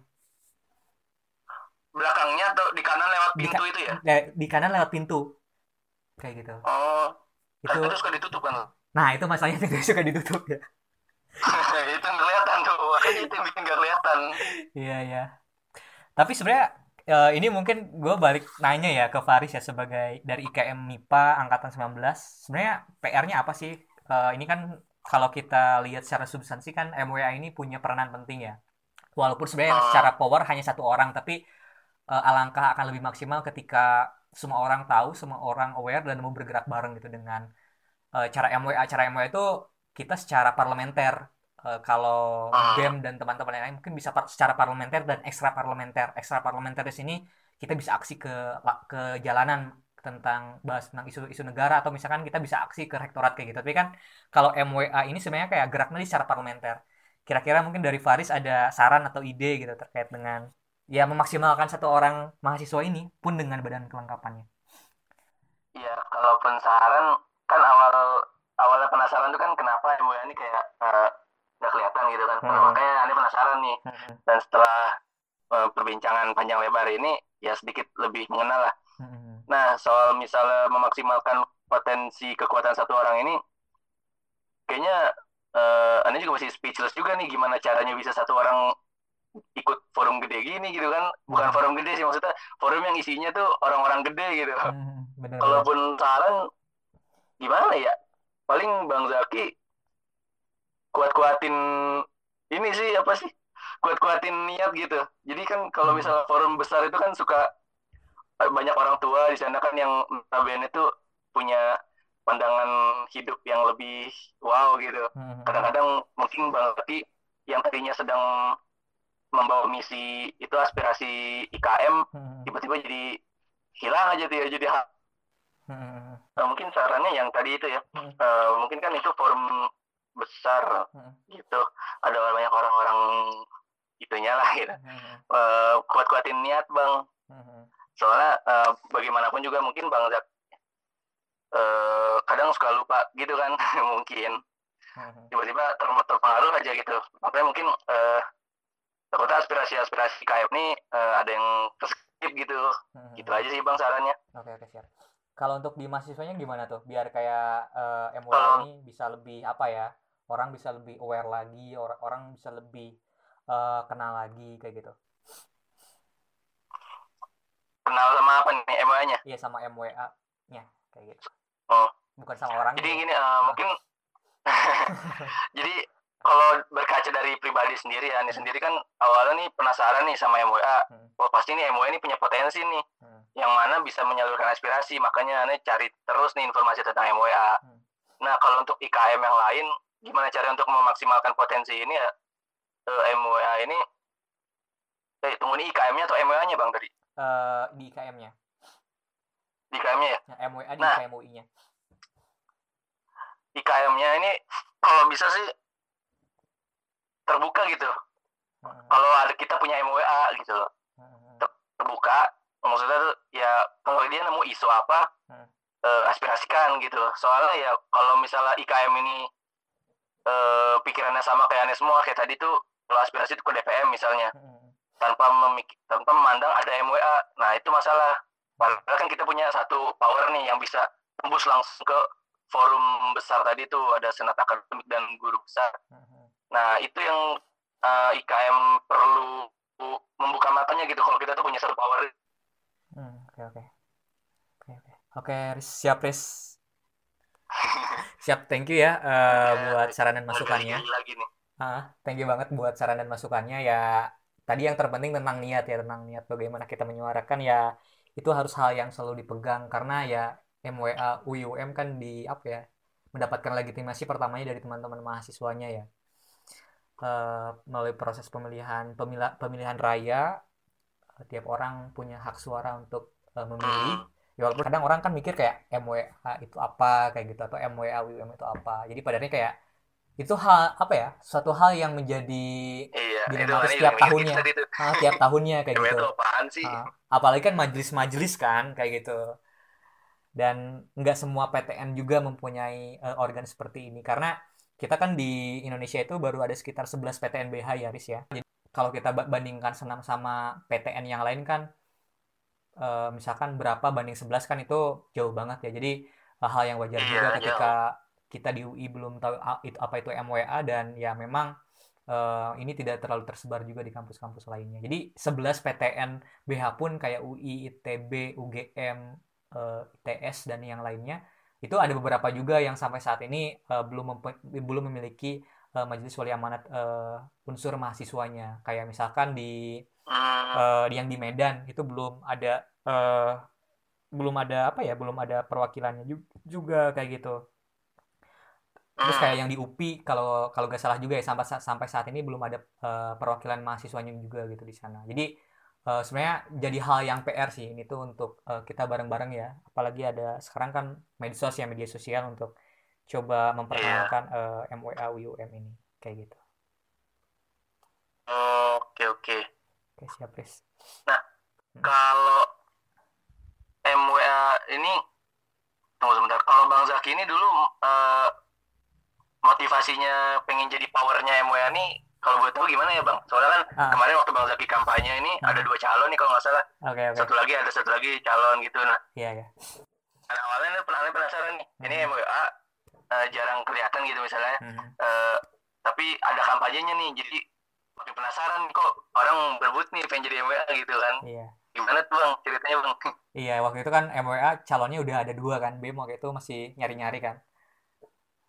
Belakangnya atau di kanan lewat pintu di, itu ya? Di kanan lewat pintu, kayak gitu. Oh, itu terus kan ditutup kan? Nah itu masalahnya tidak suka ditutup ya. itu kelihatan tuh, itu bikin gak kelihatan. Iya iya. Tapi sebenarnya uh, ini mungkin gue balik nanya ya ke Faris ya sebagai dari IKM MIPA angkatan 19. Sebenarnya PR-nya apa sih? Uh, ini kan kalau kita lihat secara substansi kan MWA ini punya peranan penting ya. Walaupun sebenarnya uh. secara power hanya satu orang, tapi uh, alangkah akan lebih maksimal ketika semua orang tahu, semua orang aware dan mau bergerak bareng gitu dengan uh, cara MWA cara MWA itu kita secara parlementer uh, kalau BEM dan teman-teman yang lain mungkin bisa par secara parlementer dan ekstra parlementer ekstra parlementer di sini kita bisa aksi ke ke jalanan tentang bahas tentang isu-isu negara atau misalkan kita bisa aksi ke rektorat kayak gitu. Tapi kan kalau MWA ini sebenarnya kayak geraknya secara parlementer. Kira-kira mungkin dari Faris ada saran atau ide gitu terkait dengan ya memaksimalkan satu orang mahasiswa ini pun dengan badan kelengkapannya. Iya, kalaupun saran kan awal awalnya penasaran tuh kan kenapa MWA ini kayak uh, nggak kelihatan gitu kan hmm. makanya ini penasaran nih hmm. dan setelah uh, perbincangan panjang lebar ini ya sedikit lebih mengenal lah hmm. nah soal misalnya memaksimalkan potensi kekuatan satu orang ini kayaknya uh, ini juga masih speechless juga nih gimana caranya bisa satu orang ikut forum gede gini gitu kan bukan hmm. forum gede sih maksudnya forum yang isinya tuh orang-orang gede gitu hmm, kalaupun saran gimana ya paling bang Zaki kuat-kuatin ini sih apa sih kuat-kuatin niat gitu jadi kan kalau hmm. misalnya forum besar itu kan suka banyak orang tua di sana kan yang notabene itu punya pandangan hidup yang lebih wow gitu hmm. kadang-kadang mungkin bang Zaki yang tadinya sedang membawa misi itu aspirasi IKM hmm. tiba-tiba jadi hilang aja tuh ya jadi Hmm. Nah, mungkin sarannya yang tadi itu ya, hmm. uh, mungkin kan itu forum besar hmm. gitu, ada banyak orang-orang itunya lah gitu. Hmm. Uh, kuat-kuatin niat bang, hmm. soalnya uh, bagaimanapun juga mungkin bang Zak uh, kadang suka lupa gitu kan mungkin hmm. tiba-tiba ter terpengaruh aja gitu, makanya mungkin uh, takutnya aspirasi-aspirasi KF ini uh, ada yang keskip gitu, hmm. gitu aja sih bang sarannya. Oke oke siap kalau untuk di mahasiswanya gimana tuh biar kayak uh, uh, ini bisa lebih apa ya orang bisa lebih aware lagi orang orang bisa lebih uh, kenal lagi kayak gitu kenal sama apa nih MWA-nya iya sama MWA-nya kayak gitu oh bukan sama orang jadi gini uh, mungkin jadi kalau berkaca dari pribadi sendiri ya, nih hmm. sendiri kan awalnya nih penasaran nih sama MWA. Hmm. Wah pasti nih MWA ini punya potensi nih, hmm. yang mana bisa menyalurkan aspirasi. Makanya nih cari terus nih informasi tentang MWA. Hmm. Nah kalau untuk IKM yang lain, gimana cara untuk memaksimalkan potensi ini ya? Uh, eh, MWA ini, eh tunggu nih IKM-nya atau MWA-nya bang tadi? Uh, di IKM-nya. Di IKM-nya ya? ya MWA di nah, IKM-UI-nya. IKM-nya ini kalau bisa sih terbuka gitu hmm. kalau ada kita punya MWA gitu loh hmm. terbuka maksudnya tuh ya kalau dia nemu isu apa hmm. uh, aspirasikan gitu soalnya ya kalau misalnya IKM ini uh, pikirannya sama kayak aneh semua kayak tadi tuh kalau aspirasi itu ke DPM misalnya hmm. tanpa memik tanpa memandang ada MWA nah itu masalah padahal kan kita punya satu power nih yang bisa tembus langsung ke forum besar tadi tuh ada senat akademik dan guru besar hmm Nah, itu yang uh, eh, IKM perlu membuka matanya gitu kalau kita tuh punya satu power. Hmm, oke oke. Oke oke. Oke, siap Riz. Siap, thank you ya, uh, buat saran dan masukannya. Lagi nih. Uh, thank you banget buat saran dan masukannya ya. tadi yang terpenting tentang niat ya tentang niat bagaimana kita menyuarakan ya itu harus hal yang selalu dipegang karena ya MWA UUM kan di apa ya mendapatkan legitimasi pertamanya dari teman-teman mahasiswanya ya uh, melalui proses pemilihan pemilihan, pemilihan raya uh, tiap orang punya hak suara untuk uh, memilih ya walaupun kadang orang kan mikir kayak MWA itu apa kayak gitu atau MWA UUM itu apa. Jadi padannya kayak itu hal apa ya suatu hal yang menjadi iya, dilematis setiap tahunnya. ah, tiap tahunnya kayak gitu. itu apaan sih? Ah, apalagi kan majelis-majelis kan kayak gitu. Dan nggak semua PTN juga mempunyai uh, organ seperti ini. Karena kita kan di Indonesia itu baru ada sekitar 11 PTN BH ya Riz ya. Jadi kalau kita bandingkan senam sama PTN yang lain kan uh, misalkan berapa banding 11 kan itu jauh banget ya jadi hal yang wajar iya, juga ketika jauh kita di UI belum tahu apa itu MWA dan ya memang uh, ini tidak terlalu tersebar juga di kampus-kampus lainnya. Jadi 11 PTN BH pun kayak UI, ITB, UGM, uh, eh, ITS dan yang lainnya itu ada beberapa juga yang sampai saat ini uh, belum belum memiliki uh, majelis wali amanat uh, unsur mahasiswanya. Kayak misalkan di uh, yang di Medan itu belum ada uh, belum ada apa ya belum ada perwakilannya juga kayak gitu Terus kayak yang di UPI kalau kalau gak salah juga ya sampai sampai saat ini belum ada uh, perwakilan mahasiswanya juga gitu di sana. Jadi uh, sebenarnya jadi hal yang PR sih ini tuh untuk uh, kita bareng-bareng ya. Apalagi ada sekarang kan medsos ya media sosial untuk coba memperkenalkan yeah. uh, MWA UUM ini kayak gitu. Oke oke. Oke siap Riz. Nah hmm. kalau MWA ini tunggu sebentar. Kalau Bang Zaki ini dulu uh, motivasinya pengen jadi powernya MWA nih kalau buat tahu gimana ya bang? Soalnya kan ah. kemarin waktu bang Zaki kampanye ini ah. ada dua calon nih kalau nggak salah. Okay, okay. Satu lagi ada satu lagi calon gitu nah. Iya yeah, iya. Yeah. Nah, awalnya pernah penasaran nih. Hmm. Ini MWA uh, eh, jarang kelihatan gitu misalnya. Hmm. Uh, tapi ada kampanyenya nih jadi penasaran kok orang berebut nih pengen jadi MWA gitu kan. Iya. Gimana tuh bang ceritanya bang? Iya waktu itu kan MWA calonnya udah ada dua kan. BEM waktu itu masih nyari-nyari kan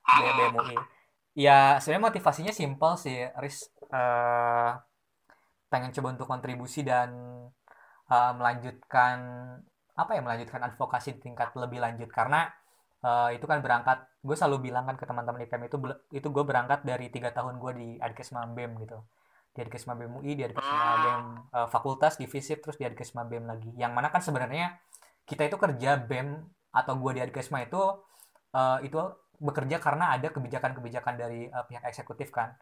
BEM UI ya sebenarnya motivasinya simpel sih Riz uh, pengen coba untuk kontribusi dan uh, melanjutkan apa ya melanjutkan advokasi di tingkat lebih lanjut karena uh, itu kan berangkat gue selalu bilang kan ke teman-teman IPM itu itu gue berangkat dari tiga tahun gue di Adkesma BEM gitu di Adkesma BEM UI di Adkesma BEM uh, fakultas divisi terus di Adkesma BEM lagi yang mana kan sebenarnya kita itu kerja BEM atau gue di Adkesma itu uh, itu bekerja karena ada kebijakan-kebijakan dari uh, pihak eksekutif kan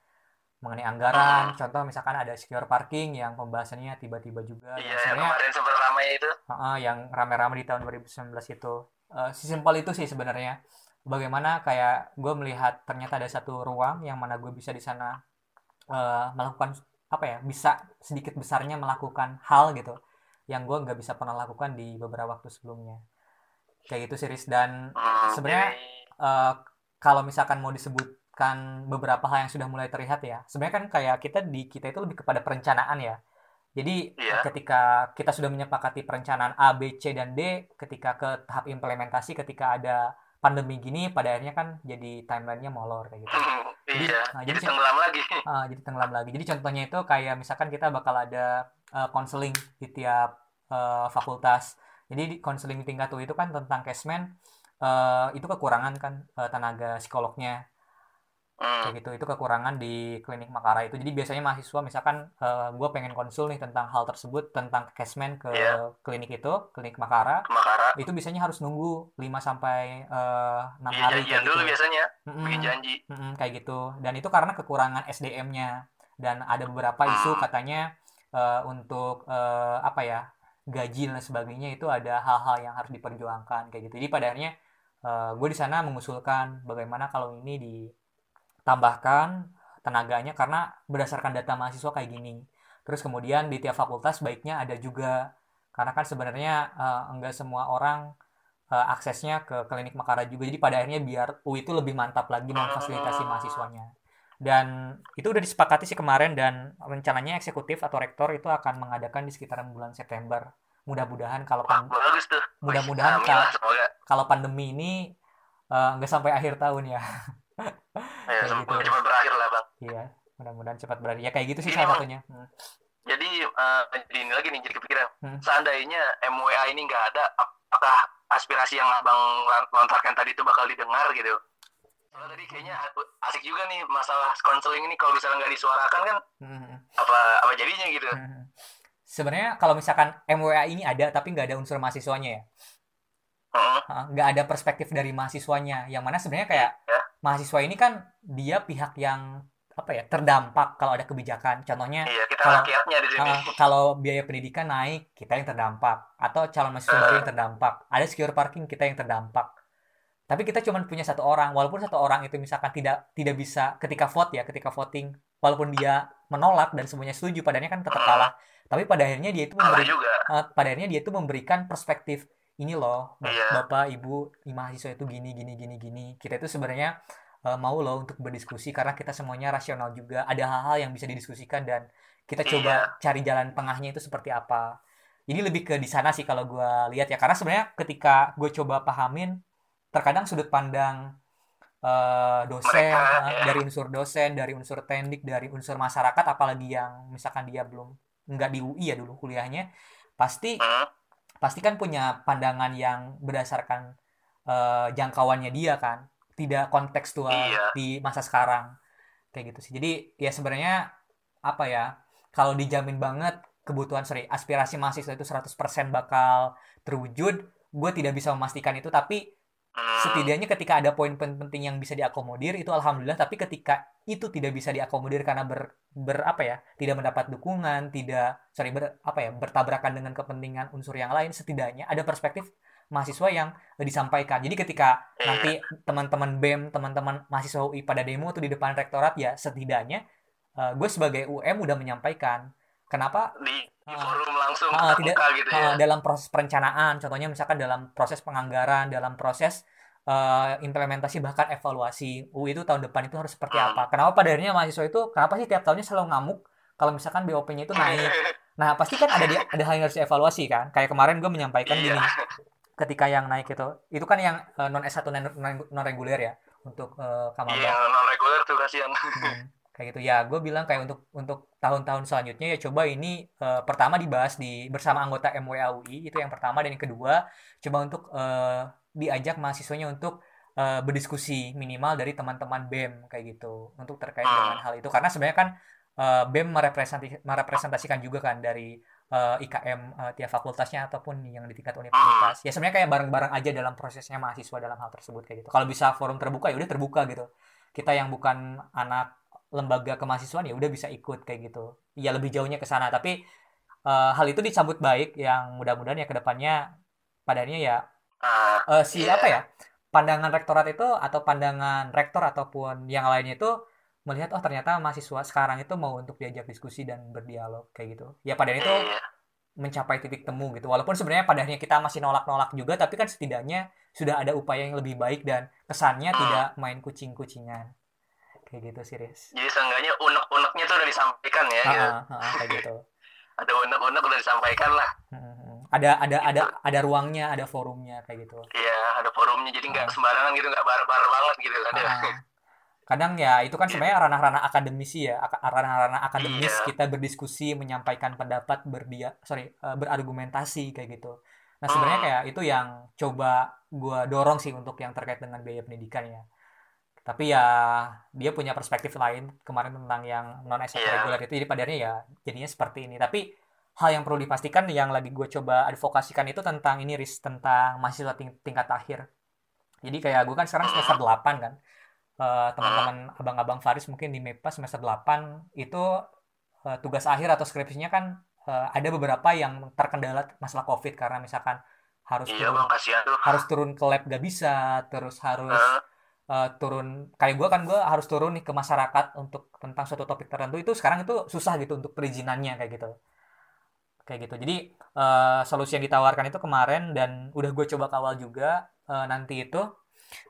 mengenai anggaran. Hmm. Contoh misalkan ada secure parking yang pembahasannya tiba-tiba juga. Iya, yang kemarin sempat ramai itu. Uh, yang rame-rame di tahun 2019 itu. Uh, simpel itu sih sebenarnya. Bagaimana kayak gue melihat ternyata ada satu ruang yang mana gue bisa di sana uh, melakukan apa ya bisa sedikit besarnya melakukan hal gitu yang gue nggak bisa pernah lakukan di beberapa waktu sebelumnya kayak gitu series dan hmm, sebenarnya uh, kalau misalkan mau disebutkan beberapa hal yang sudah mulai terlihat ya sebenarnya kan kayak kita di kita itu lebih kepada perencanaan ya jadi yeah. ketika kita sudah menyepakati perencanaan A, B, C, dan D, ketika ke tahap implementasi, ketika ada pandemi gini, pada akhirnya kan jadi timelinenya molor kayak gitu. jadi, iya. Nah, jadi, jadi tenggelam lagi. Uh, jadi tenggelam lagi. Jadi contohnya itu kayak misalkan kita bakal ada konseling uh, di tiap uh, fakultas. Jadi konseling tingkat tuh itu kan tentang casement uh, itu kekurangan kan uh, tenaga psikolognya. Kayak gitu itu kekurangan di klinik Makara itu. Jadi biasanya mahasiswa misalkan uh, eh, gue pengen konsul nih tentang hal tersebut tentang casement ke yeah. klinik itu klinik Makara, Makara. itu biasanya harus nunggu 5 sampai enam uh, hari kayak dulu gitu. biasanya. Mm -mm, janji. Mm -mm, kayak gitu. Dan itu karena kekurangan SDM-nya dan ada beberapa isu hmm. katanya uh, untuk uh, apa ya gaji dan sebagainya itu ada hal-hal yang harus diperjuangkan kayak gitu. Jadi pada akhirnya uh, eh, gue di sana mengusulkan bagaimana kalau ini ditambahkan tenaganya karena berdasarkan data mahasiswa kayak gini. Terus kemudian di tiap fakultas baiknya ada juga karena kan sebenarnya uh, enggak semua orang uh, aksesnya ke klinik Makara juga. Jadi pada akhirnya biar UI itu lebih mantap lagi memfasilitasi mahasiswanya. Dan itu udah disepakati sih kemarin dan rencananya eksekutif atau rektor itu akan mengadakan di sekitaran bulan September mudah-mudahan kalau pan mudah-mudahan kalau, pandemi ini eh, nggak uh, sampai akhir tahun ya. ya gitu. cepat berakhir lah bang. Iya, mudah-mudahan cepat berakhir. Ya kayak gitu sih ini salah satunya. Hmm. jadi uh, jadi ini lagi nih jadi kepikiran hmm. seandainya MWA ini nggak ada apakah aspirasi yang abang lontarkan tadi itu bakal didengar gitu Soalnya tadi kayaknya asik juga nih masalah konseling ini kalau misalnya nggak disuarakan kan hmm. apa apa jadinya gitu. Hmm. Sebenarnya kalau misalkan MWA ini ada tapi nggak ada unsur mahasiswanya ya, nggak uh, ada perspektif dari mahasiswanya. Yang mana sebenarnya kayak yeah. Mahasiswa ini kan dia pihak yang apa ya terdampak kalau ada kebijakan. Contohnya iya, kita kalau, di sini. Uh, kalau biaya pendidikan naik kita yang terdampak atau calon mahasiswa uh. baru yang terdampak. Ada secure parking kita yang terdampak tapi kita cuma punya satu orang walaupun satu orang itu misalkan tidak tidak bisa ketika vote ya ketika voting walaupun dia menolak dan semuanya setuju padanya kan tetap kalah tapi pada akhirnya dia itu memberi, uh, pada akhirnya dia itu memberikan perspektif ini loh iya. bapak ibu mahasiswa itu gini gini gini gini kita itu sebenarnya uh, mau loh untuk berdiskusi karena kita semuanya rasional juga ada hal-hal yang bisa didiskusikan dan kita coba iya. cari jalan tengahnya itu seperti apa jadi lebih ke di sana sih kalau gue lihat ya karena sebenarnya ketika gue coba pahamin terkadang sudut pandang uh, dosen Mereka, uh, ya. dari unsur dosen dari unsur teknik dari unsur masyarakat apalagi yang misalkan dia belum nggak di UI ya dulu kuliahnya pasti hmm? Pasti kan punya pandangan yang berdasarkan uh, jangkauannya dia kan tidak kontekstual iya. di masa sekarang kayak gitu sih jadi ya sebenarnya apa ya kalau dijamin banget kebutuhan sorry aspirasi mahasiswa itu 100% bakal terwujud gue tidak bisa memastikan itu tapi setidaknya ketika ada poin penting yang bisa diakomodir itu alhamdulillah. Tapi ketika itu tidak bisa diakomodir karena ber, ber apa ya tidak mendapat dukungan tidak sorry ber, apa ya bertabrakan dengan kepentingan unsur yang lain setidaknya ada perspektif mahasiswa yang disampaikan. Jadi ketika nanti teman-teman bem teman-teman mahasiswa UI pada demo tuh di depan rektorat ya setidaknya uh, gue sebagai UM udah menyampaikan. Kenapa? Di, di forum langsung uh, tidak gitu ya. uh, dalam proses perencanaan contohnya misalkan dalam proses penganggaran dalam proses uh, implementasi bahkan evaluasi UI itu tahun depan itu harus seperti hmm. apa. Kenapa pada akhirnya mahasiswa itu kenapa sih tiap tahunnya selalu ngamuk kalau misalkan BOP-nya itu naik? Nah pasti kan ada di, ada hal yang harus dievaluasi kan? Kayak kemarin gue menyampaikan iya. gini ketika yang naik itu itu kan yang uh, non S1 non, non reguler ya untuk uh, kamar iya non reguler tuh kasihan. Hmm kayak gitu. Ya gue bilang kayak untuk untuk tahun-tahun selanjutnya ya coba ini uh, pertama dibahas di bersama anggota MWAUI itu yang pertama. Dan yang kedua coba untuk uh, diajak mahasiswanya untuk uh, berdiskusi minimal dari teman-teman BEM kayak gitu. Untuk terkait hmm. dengan hal itu. Karena sebenarnya kan uh, BEM merepresentasi, merepresentasikan juga kan dari uh, IKM uh, tiap fakultasnya ataupun yang di tingkat universitas. Ya sebenarnya kayak bareng-bareng aja dalam prosesnya mahasiswa dalam hal tersebut kayak gitu. Kalau bisa forum terbuka ya udah terbuka gitu. Kita yang bukan anak lembaga kemahasiswaan ya udah bisa ikut kayak gitu ya lebih jauhnya ke sana tapi uh, hal itu disambut baik yang mudah-mudahan ya ke depannya padanya ya uh, si yeah. apa ya pandangan rektorat itu atau pandangan rektor ataupun yang lainnya itu melihat oh ternyata mahasiswa sekarang itu mau untuk diajak diskusi dan berdialog kayak gitu ya padanya itu yeah. mencapai titik temu gitu walaupun sebenarnya padanya kita masih nolak-nolak juga tapi kan setidaknya sudah ada upaya yang lebih baik dan kesannya hmm. tidak main kucing-kucingan kayak gitu sih Riz. Jadi seenggaknya unek-uneknya tuh udah disampaikan ya ha, gitu. Ha, kayak gitu. Ada unek-unek udah disampaikan lah. Ada ada gitu. ada ada ruangnya ada forumnya kayak gitu. Iya ada forumnya. Jadi nggak sembarangan gitu nggak bar-bar banget gitu kan ya. Kadang ya itu kan iya. sebenarnya ranah-ranah akademisi ya. Ranah-ranah akademis iya. kita berdiskusi menyampaikan pendapat berdia sorry uh, berargumentasi kayak gitu. Nah sebenarnya hmm. kayak itu yang coba gue dorong sih untuk yang terkait dengan biaya pendidikan ya tapi ya dia punya perspektif lain kemarin tentang yang non yeah. reguler itu. Jadi padarnya ya jadinya seperti ini. Tapi hal yang perlu dipastikan yang lagi gue coba advokasikan itu tentang ini ris tentang mahasiswa ting tingkat akhir. Jadi kayak gue kan sekarang semester 8 kan. Uh, teman-teman abang-abang Faris mungkin di MEPA semester 8 itu uh, tugas akhir atau skripsinya kan uh, ada beberapa yang terkendala masalah covid. Karena misalkan harus iya, turun, bang, harus turun ke lab gak bisa terus harus uh uh, turun kayak gue kan gue harus turun nih ke masyarakat untuk tentang suatu topik tertentu itu sekarang itu susah gitu untuk perizinannya kayak gitu. Kayak gitu. Jadi uh, solusi yang ditawarkan itu kemarin dan udah gue coba kawal juga uh, nanti itu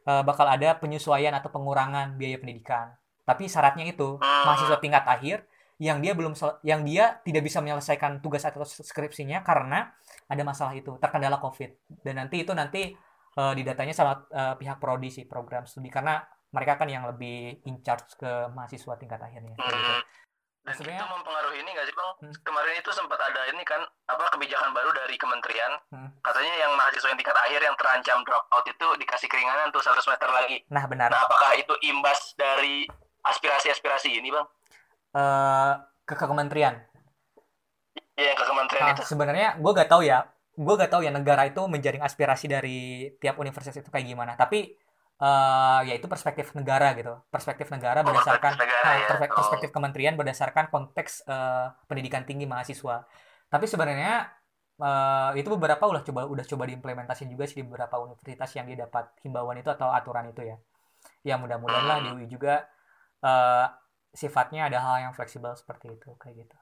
uh, bakal ada penyesuaian atau pengurangan biaya pendidikan. Tapi syaratnya itu mahasiswa tingkat akhir yang dia belum yang dia tidak bisa menyelesaikan tugas atau skripsinya karena ada masalah itu terkendala covid. Dan nanti itu nanti uh, di datanya sama uh, pihak prodi sih program studi karena mereka kan yang lebih in charge ke mahasiswa tingkat akhirnya. Hmm. Gitu. dan Sebenarnya... itu mempengaruhi ini nggak sih bang? Hmm. Kemarin itu sempat ada ini kan apa kebijakan baru dari kementerian, hmm. katanya yang mahasiswa yang tingkat akhir yang terancam drop out itu dikasih keringanan tuh 100 meter lagi. Nah benar. Nah apakah itu imbas dari aspirasi-aspirasi ini bang? Uh, ke, ke kementerian. Iya ke kementerian nah, itu. Sebenarnya gue gak tahu ya, gue gak tahu ya negara itu menjaring aspirasi dari tiap universitas itu kayak gimana. Tapi uh, yaitu perspektif negara gitu perspektif negara oh, berdasarkan negara, nah, ya. perspektif oh. kementerian berdasarkan konteks uh, pendidikan tinggi mahasiswa tapi sebenarnya uh, itu beberapa udah coba udah coba diimplementasi juga sih di beberapa universitas yang dia dapat himbauan itu atau aturan itu ya ya mudah-mudahan lah di UI juga uh, sifatnya ada hal yang fleksibel seperti itu kayak gitu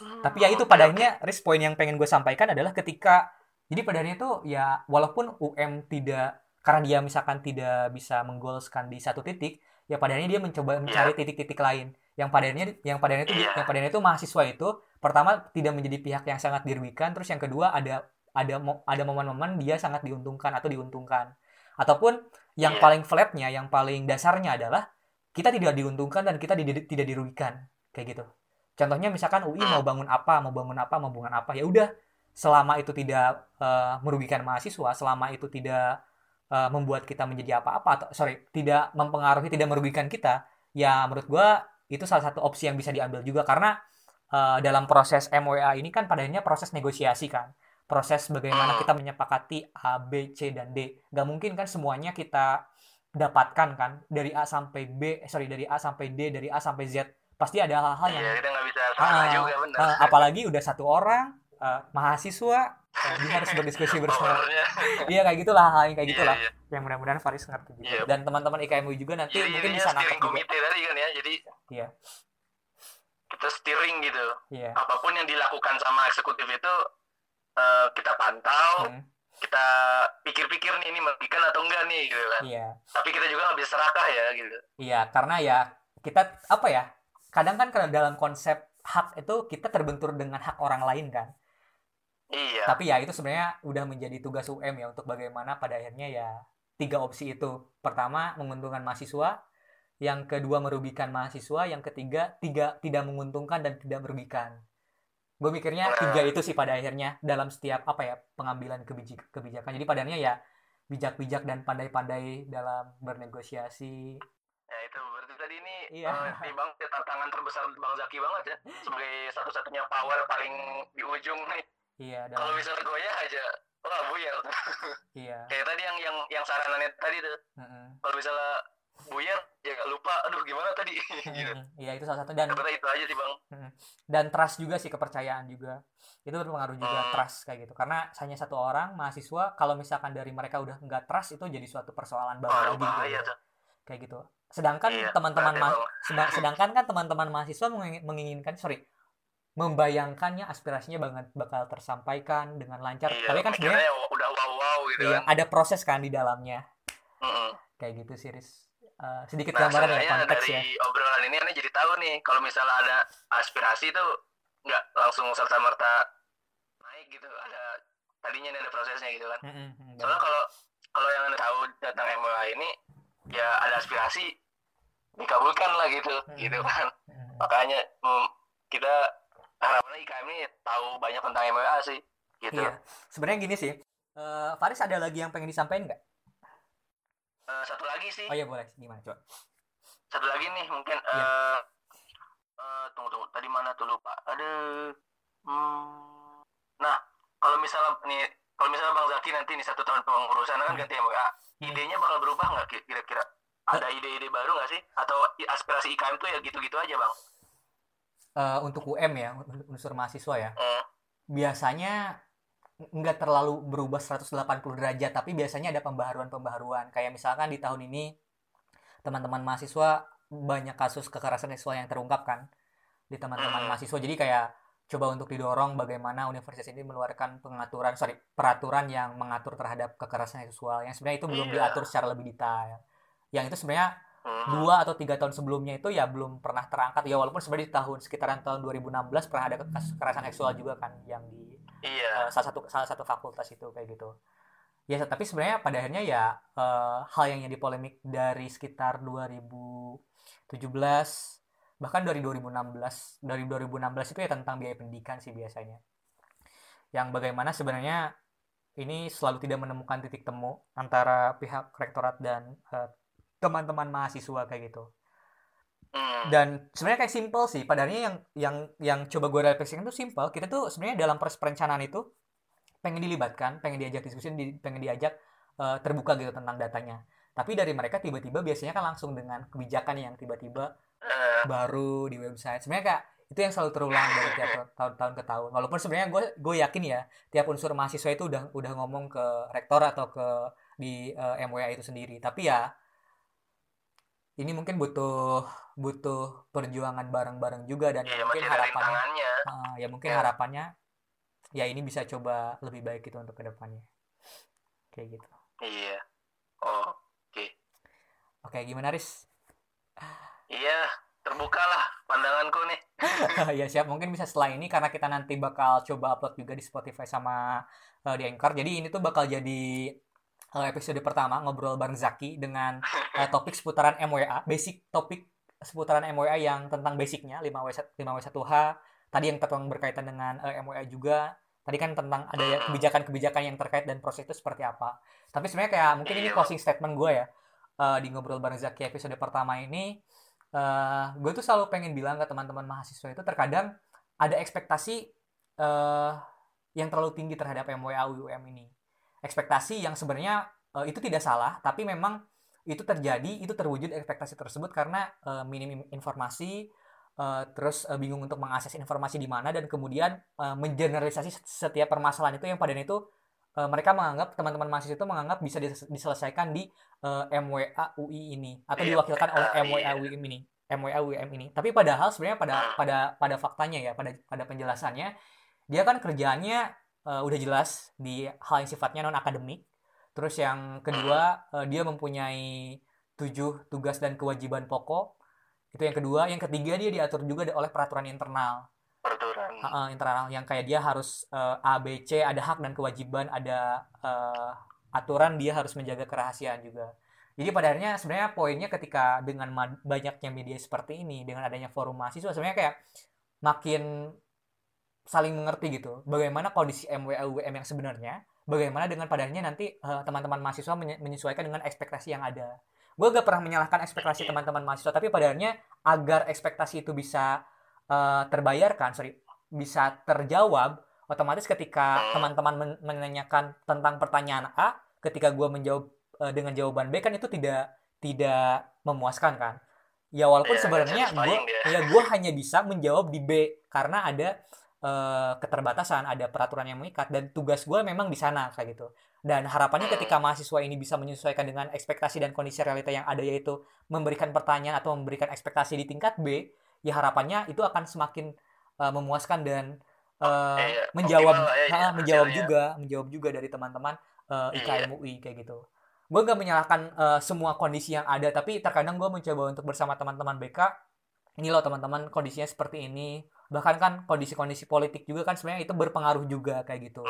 hmm, tapi ya itu pada akhirnya risk point yang pengen gue sampaikan adalah ketika jadi pada akhirnya itu ya walaupun UM tidak karena dia misalkan tidak bisa menggolskan di satu titik ya padanya dia mencoba mencari iya. titik-titik yeah. lain yang padanya yang padanya itu yeah. yang padanya itu mahasiswa itu pertama tidak menjadi pihak yang sangat dirugikan terus yang kedua ada ada ada momen-momen dia sangat diuntungkan atau diuntungkan ataupun yang yeah. paling flatnya yang paling dasarnya adalah kita tidak diuntungkan dan kita tidak dirugikan kayak gitu contohnya misalkan UI mau hmm. bangun apa mau bangun apa mau bangun apa ya udah. Selama itu tidak uh, merugikan mahasiswa selama itu tidak uh, membuat kita menjadi apa-apa atau sorry tidak mempengaruhi tidak merugikan kita ya menurut gue itu salah satu opsi yang bisa diambil juga. Karena uh, dalam proses MWA ini kan padanya proses negosiasi kan. Proses bagaimana kita menyepakati A, B, C dan D. Gak mungkin kan semuanya kita dapatkan kan dari A sampai B eh, sorry dari A sampai D dari A sampai Z pasti ada hal-hal yang iya, kita gak bisa uh, juga, bener. Uh, apalagi udah satu orang uh, mahasiswa dia harus berdiskusi bersama iya kayak gitulah hal yang kayak iya, gitulah yeah, yeah. yang mudah-mudahan Faris ngerti juga yeah. dan teman-teman IKMU juga nanti jadi, mungkin bisa nangkep juga komite tadi kan ya jadi iya kita steering gitu yeah. apa pun yang dilakukan sama eksekutif itu uh, kita pantau hmm. kita pikir-pikir nih ini merugikan atau enggak nih gitu kan iya tapi kita juga nggak bisa serakah ya gitu iya karena ya kita apa ya kadang kan karena dalam konsep hak itu kita terbentur dengan hak orang lain kan Iya. Tapi ya itu sebenarnya udah menjadi tugas UM ya untuk bagaimana pada akhirnya ya tiga opsi itu. Pertama menguntungkan mahasiswa, yang kedua merugikan mahasiswa, yang ketiga tiga tidak menguntungkan dan tidak merugikan. Gue mikirnya nah. tiga itu sih pada akhirnya dalam setiap apa ya pengambilan kebijak kebijakan. Jadi pada akhirnya ya bijak-bijak dan pandai-pandai dalam bernegosiasi. Ya tadi ini iya. uh, bang tantangan terbesar bang Zaki banget ya sebagai satu-satunya power paling di ujung nih Iya. Kalau misalnya ya aja, wah buyar. Iya. Kayak tadi yang yang yang saranannya tadi tuh. Mm-hmm. Kalau misalnya buyar, ya gak lupa. Aduh gimana tadi? gitu. Iya itu salah satu dan. Kata itu aja sih bang. Dan trust juga sih kepercayaan juga. Itu berpengaruh juga hmm. trust kayak gitu. Karena hanya satu orang mahasiswa, kalau misalkan dari mereka udah nggak trust itu jadi suatu persoalan baru oh, lagi. Gitu. Kayak gitu. Sedangkan iya, teman-teman ma- sedangkan kan teman-teman mahasiswa menginginkan sorry membayangkannya aspirasinya banget bakal tersampaikan dengan lancar. Iya, Tapi kan sebenarnya udah wow wow gitu iya, kan. Ada proses kan di dalamnya. Mm -hmm. Kayak gitu sih, Riz. Uh, sedikit nah, gambaran ya konteks dari ya. obrolan ini Anda jadi tahu nih kalau misalnya ada aspirasi itu nggak langsung serta merta naik gitu. Ada tadinya ada prosesnya gitu kan. Mm -hmm. Soalnya kalau kalau yang anda tahu datang MWA ini ya ada aspirasi dikabulkan lah gitu, mm -hmm. gitu kan. Mm -hmm. Makanya mm, kita harapannya IKM ini tahu banyak tentang MMA sih gitu iya. sebenarnya gini sih uh, Faris ada lagi yang pengen disampaikan nggak uh, satu lagi sih oh iya boleh gimana coba satu lagi nih mungkin iya. uh, uh, tunggu tunggu tadi mana tuh lupa ada hmm, nah kalau misalnya nih kalau misalnya Bang Zaki nanti nih satu tahun pengurusan kan hmm. ganti MWA hmm. idenya bakal berubah nggak kira-kira ada ide-ide baru nggak sih? Atau aspirasi IKM tuh ya gitu-gitu aja bang? Uh, untuk UM ya unsur mahasiswa ya. Biasanya nggak terlalu berubah 180 derajat tapi biasanya ada pembaharuan-pembaharuan. Kayak misalkan di tahun ini teman-teman mahasiswa banyak kasus kekerasan seksual yang terungkap kan di teman-teman mahasiswa. Jadi kayak coba untuk didorong bagaimana universitas ini mengeluarkan pengaturan sorry peraturan yang mengatur terhadap kekerasan seksual. Yang sebenarnya itu belum iya. diatur secara lebih detail yang itu sebenarnya dua atau tiga tahun sebelumnya itu ya belum pernah terangkat. Ya walaupun sebenarnya di tahun sekitaran tahun 2016 pernah ada kekerasan seksual juga kan yang di iya. uh, salah satu salah satu fakultas itu kayak gitu. Ya tapi sebenarnya pada akhirnya ya uh, hal yang jadi polemik dari sekitar 2017 bahkan dari 2016 dari 2016 itu ya tentang biaya pendidikan sih biasanya. Yang bagaimana sebenarnya ini selalu tidak menemukan titik temu antara pihak rektorat dan uh, teman-teman mahasiswa kayak gitu. Hmm. dan sebenarnya kayak simple sih. Padahalnya yang yang yang coba gue refleksikan itu simple. Kita tuh sebenarnya dalam proses perencanaan itu pengen dilibatkan pengen diajak diskusi pengen diajak uh, terbuka gitu tentang datanya. Tapi dari mereka tiba-tiba biasanya kan langsung dengan kebijakan yang tiba-tiba uh. baru di website. Sebenarnya kak itu yang selalu terulang dari tiap tahun-tahun ke tahun. Walaupun sebenarnya gue gue yakin ya tiap unsur mahasiswa itu udah udah ngomong ke rektor atau ke di uh, eh, MWA itu sendiri. Tapi ya ini mungkin butuh butuh perjuangan bareng-bareng juga dan ya, mungkin harapannya uh, ya mungkin ya. harapannya ya ini bisa coba lebih baik itu untuk ke depannya. Kayak gitu. Iya. Oh oke. Okay. oke gimana Riz? Iya terbuka lah pandanganku nih. Ya siap. Mungkin bisa setelah ini karena kita nanti bakal coba upload juga di Spotify sama uh, di Anchor. Jadi ini tuh bakal jadi episode pertama ngobrol bareng Zaki dengan uh, topik seputaran MWA basic topik seputaran MWA yang tentang basicnya 5W 5W1H tadi yang tentang berkaitan dengan uh, MWA juga tadi kan tentang ada ya kebijakan-kebijakan yang terkait dan proses itu seperti apa tapi sebenarnya kayak mungkin ini iya. closing statement gue ya uh, di ngobrol bareng Zaki episode pertama ini uh, eh, gue tuh selalu pengen bilang ke teman-teman mahasiswa itu terkadang ada ekspektasi uh, yang terlalu tinggi terhadap MWA UUM ini. Ekspektasi yang sebenarnya uh, itu tidak salah, tapi memang itu terjadi, itu terwujud ekspektasi tersebut karena uh, minim informasi, uh, terus uh, bingung untuk mengakses informasi di mana dan kemudian uh, mengeneralisasi setiap permasalahan itu yang pada itu uh, mereka menganggap teman-teman mahasiswa itu menganggap bisa diselesaikan di uh, MWA UI ini atau iya, diwakilkan oleh MWA. UIM ini MWA UIM ini tapi padahal sebenarnya pada pada pada faktanya ya pada pada penjelasannya dia kan kerjaannya uh, udah jelas di hal yang sifatnya non akademik terus yang kedua uh, dia mempunyai tujuh tugas dan kewajiban pokok. Itu yang kedua. Yang ketiga dia diatur juga oleh peraturan internal. Peraturan. Uh, internal. Yang kayak dia harus uh, A B C ada hak dan kewajiban ada uh, aturan dia harus menjaga kerahasiaan juga. Jadi pada akhirnya sebenarnya poinnya ketika dengan banyaknya media seperti ini, dengan adanya forum mahasiswa sebenarnya kayak makin saling mengerti gitu. Bagaimana kondisi MWA UM yang sebenarnya, bagaimana dengan pada akhirnya nanti uh, teman-teman mahasiswa menyesuaikan dengan ekspektasi yang ada. Gue gak pernah menyalahkan ekspektasi iya. teman-teman mahasiswa, tapi pada akhirnya agar ekspektasi itu bisa uh, terbayarkan, sorry, bisa terjawab, otomatis ketika teman-teman menanyakan tentang pertanyaan A, ketika gue menjawab uh, dengan jawaban B kan itu tidak tidak memuaskan kan ya walaupun yeah, sebenarnya gue ya gue hanya bisa menjawab di B karena ada uh, keterbatasan ada peraturan yang mengikat dan tugas gue memang di sana kayak gitu. Dan harapannya hmm. ketika mahasiswa ini bisa menyesuaikan dengan ekspektasi dan kondisi realita yang ada yaitu memberikan pertanyaan atau memberikan ekspektasi di tingkat B ya harapannya itu akan semakin uh, memuaskan dan uh, eh, menjawab ya, ya, menjawab juga menjawab juga dari teman-teman uh, eh, IKM UI kayak gitu. Gue gak menyalahkan uh, semua kondisi yang ada tapi terkadang gue mencoba untuk bersama teman-teman BK ini loh teman-teman kondisinya seperti ini bahkan kan kondisi-kondisi politik juga kan sebenarnya itu berpengaruh juga kayak gitu.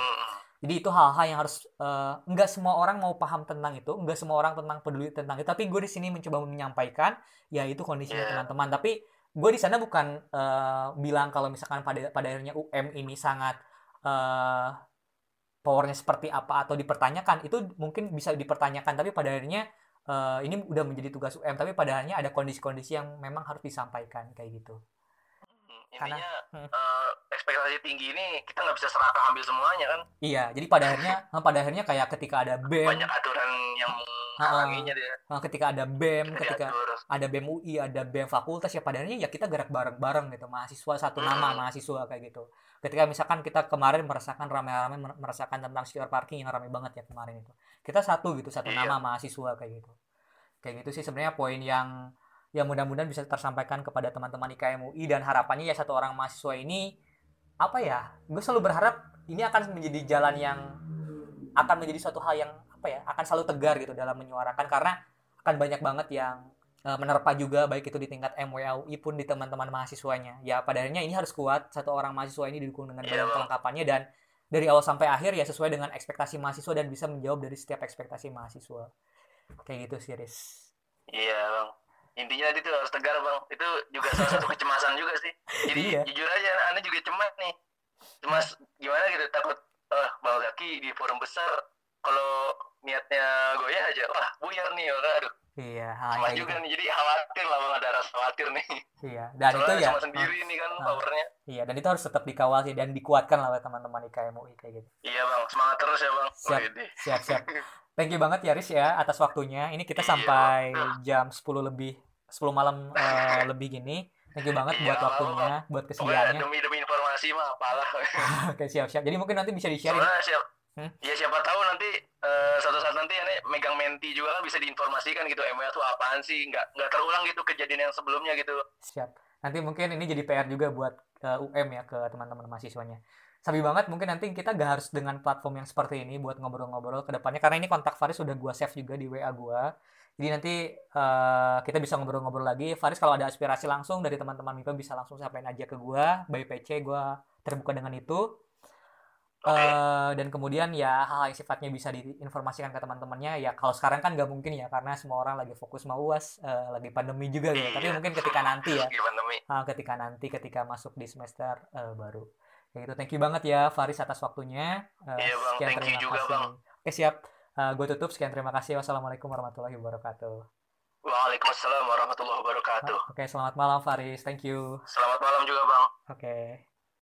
Jadi itu hal-hal yang harus uh, nggak semua orang mau paham tentang itu nggak semua orang tentang peduli tentang itu. Tapi gue di sini mencoba menyampaikan ya itu kondisinya yeah. teman-teman. Tapi gue di sana bukan uh, bilang kalau misalkan pada pada akhirnya UM ini sangat uh, powernya seperti apa atau dipertanyakan itu mungkin bisa dipertanyakan. Tapi pada akhirnya uh, ini udah menjadi tugas UM tapi pada akhirnya ada kondisi-kondisi yang memang harus disampaikan kayak gitu intinya Karena, uh, ekspektasi tinggi ini kita nggak bisa serakah ambil semuanya kan? Iya jadi pada akhirnya pada akhirnya kayak ketika ada BEM banyak aturan yang menghalanginya dia. Ketika ada BEM ketika ada BEM UI ada BEM fakultas ya pada akhirnya ya kita gerak bareng-bareng gitu. Mahasiswa satu hmm. nama mahasiswa kayak gitu. Ketika misalkan kita kemarin merasakan ramai-ramai merasakan tentang secure parking yang ramai banget ya kemarin itu. Kita satu gitu satu iya. nama mahasiswa kayak gitu. Kayak gitu sih sebenarnya poin yang ya mudah-mudahan bisa tersampaikan kepada teman-teman IKM UI dan harapannya ya satu orang mahasiswa ini apa ya gue selalu berharap ini akan menjadi jalan yang akan menjadi suatu hal yang apa ya akan selalu tegar gitu dalam menyuarakan karena akan banyak banget yang Eh, menerpa juga baik itu di tingkat MWAUI pun di teman-teman mahasiswanya. Ya pada akhirnya ini harus kuat satu orang mahasiswa ini didukung dengan yeah, kelengkapannya dan dari awal sampai akhir ya sesuai dengan ekspektasi mahasiswa dan bisa menjawab dari setiap ekspektasi mahasiswa. Kayak gitu sih, Riz. Iya, Bang. Intinya itu harus tegar bang itu juga salah satu kecemasan juga sih jadi iya. jujur aja aneh juga cemas nih cemas gimana gitu takut oh bang Zaki di forum besar kalau niatnya goyah aja wah buyar nih orang aduh Iya, sama juga gitu. nih, jadi khawatir lah bang ada rasa khawatir nih. Iya, dan Soalnya itu ya. Sama sendiri nih kan powernya. Iya, dan itu harus tetap dikawal sih dan dikuatkan lah oleh teman-teman di kayak gitu. Iya bang, semangat terus ya bang. Siap, siap, siap. Thank you banget ya Riz ya atas waktunya. Ini kita iya, sampai jam 10 lebih 10 malam uh, lebih gini. Thank you banget iya, buat waktunya, buat kesediaannya. Demi demi informasi mah apalah. Oke, siap, siap. Jadi mungkin nanti bisa di-share. Ya? siap Hmm? Ya siapa tahu nanti uh, suatu saat nanti ini megang menti juga kan bisa diinformasikan gitu MWA tuh apaan sih nggak nggak terulang gitu kejadian yang sebelumnya gitu. Siap. Nanti mungkin ini jadi PR juga buat uh, eh, UM ya ke teman-teman mahasiswanya. Sabi banget mungkin nanti kita gak harus dengan platform yang seperti ini buat ngobrol-ngobrol ke depannya karena ini kontak Faris sudah gua save juga di WA gua. Jadi nanti uh, kita bisa ngobrol-ngobrol lagi. Faris kalau ada aspirasi langsung dari teman-teman MIPA bisa langsung sampaikan aja ke gua by PC gua terbuka dengan itu Okay. Uh, dan kemudian ya hal-hal yang sifatnya bisa diinformasikan ke teman-temannya ya kalau sekarang kan nggak mungkin ya karena semua orang lagi fokus mau uas uh, lagi pandemi juga gitu. Tapi mungkin ketika nanti ya, uh, ketika nanti ketika masuk di semester uh, baru. Ya gitu. Thank you banget ya Faris atas waktunya. Uh, iya bang. Sekian Thank you juga kasih. bang. Oke siap. Uh, gue tutup. Sekian terima kasih. Wassalamualaikum warahmatullahi wabarakatuh. Waalaikumsalam warahmatullahi wabarakatuh. Oke, okay, selamat malam Faris. Thank you. Selamat malam juga bang. Oke. Okay.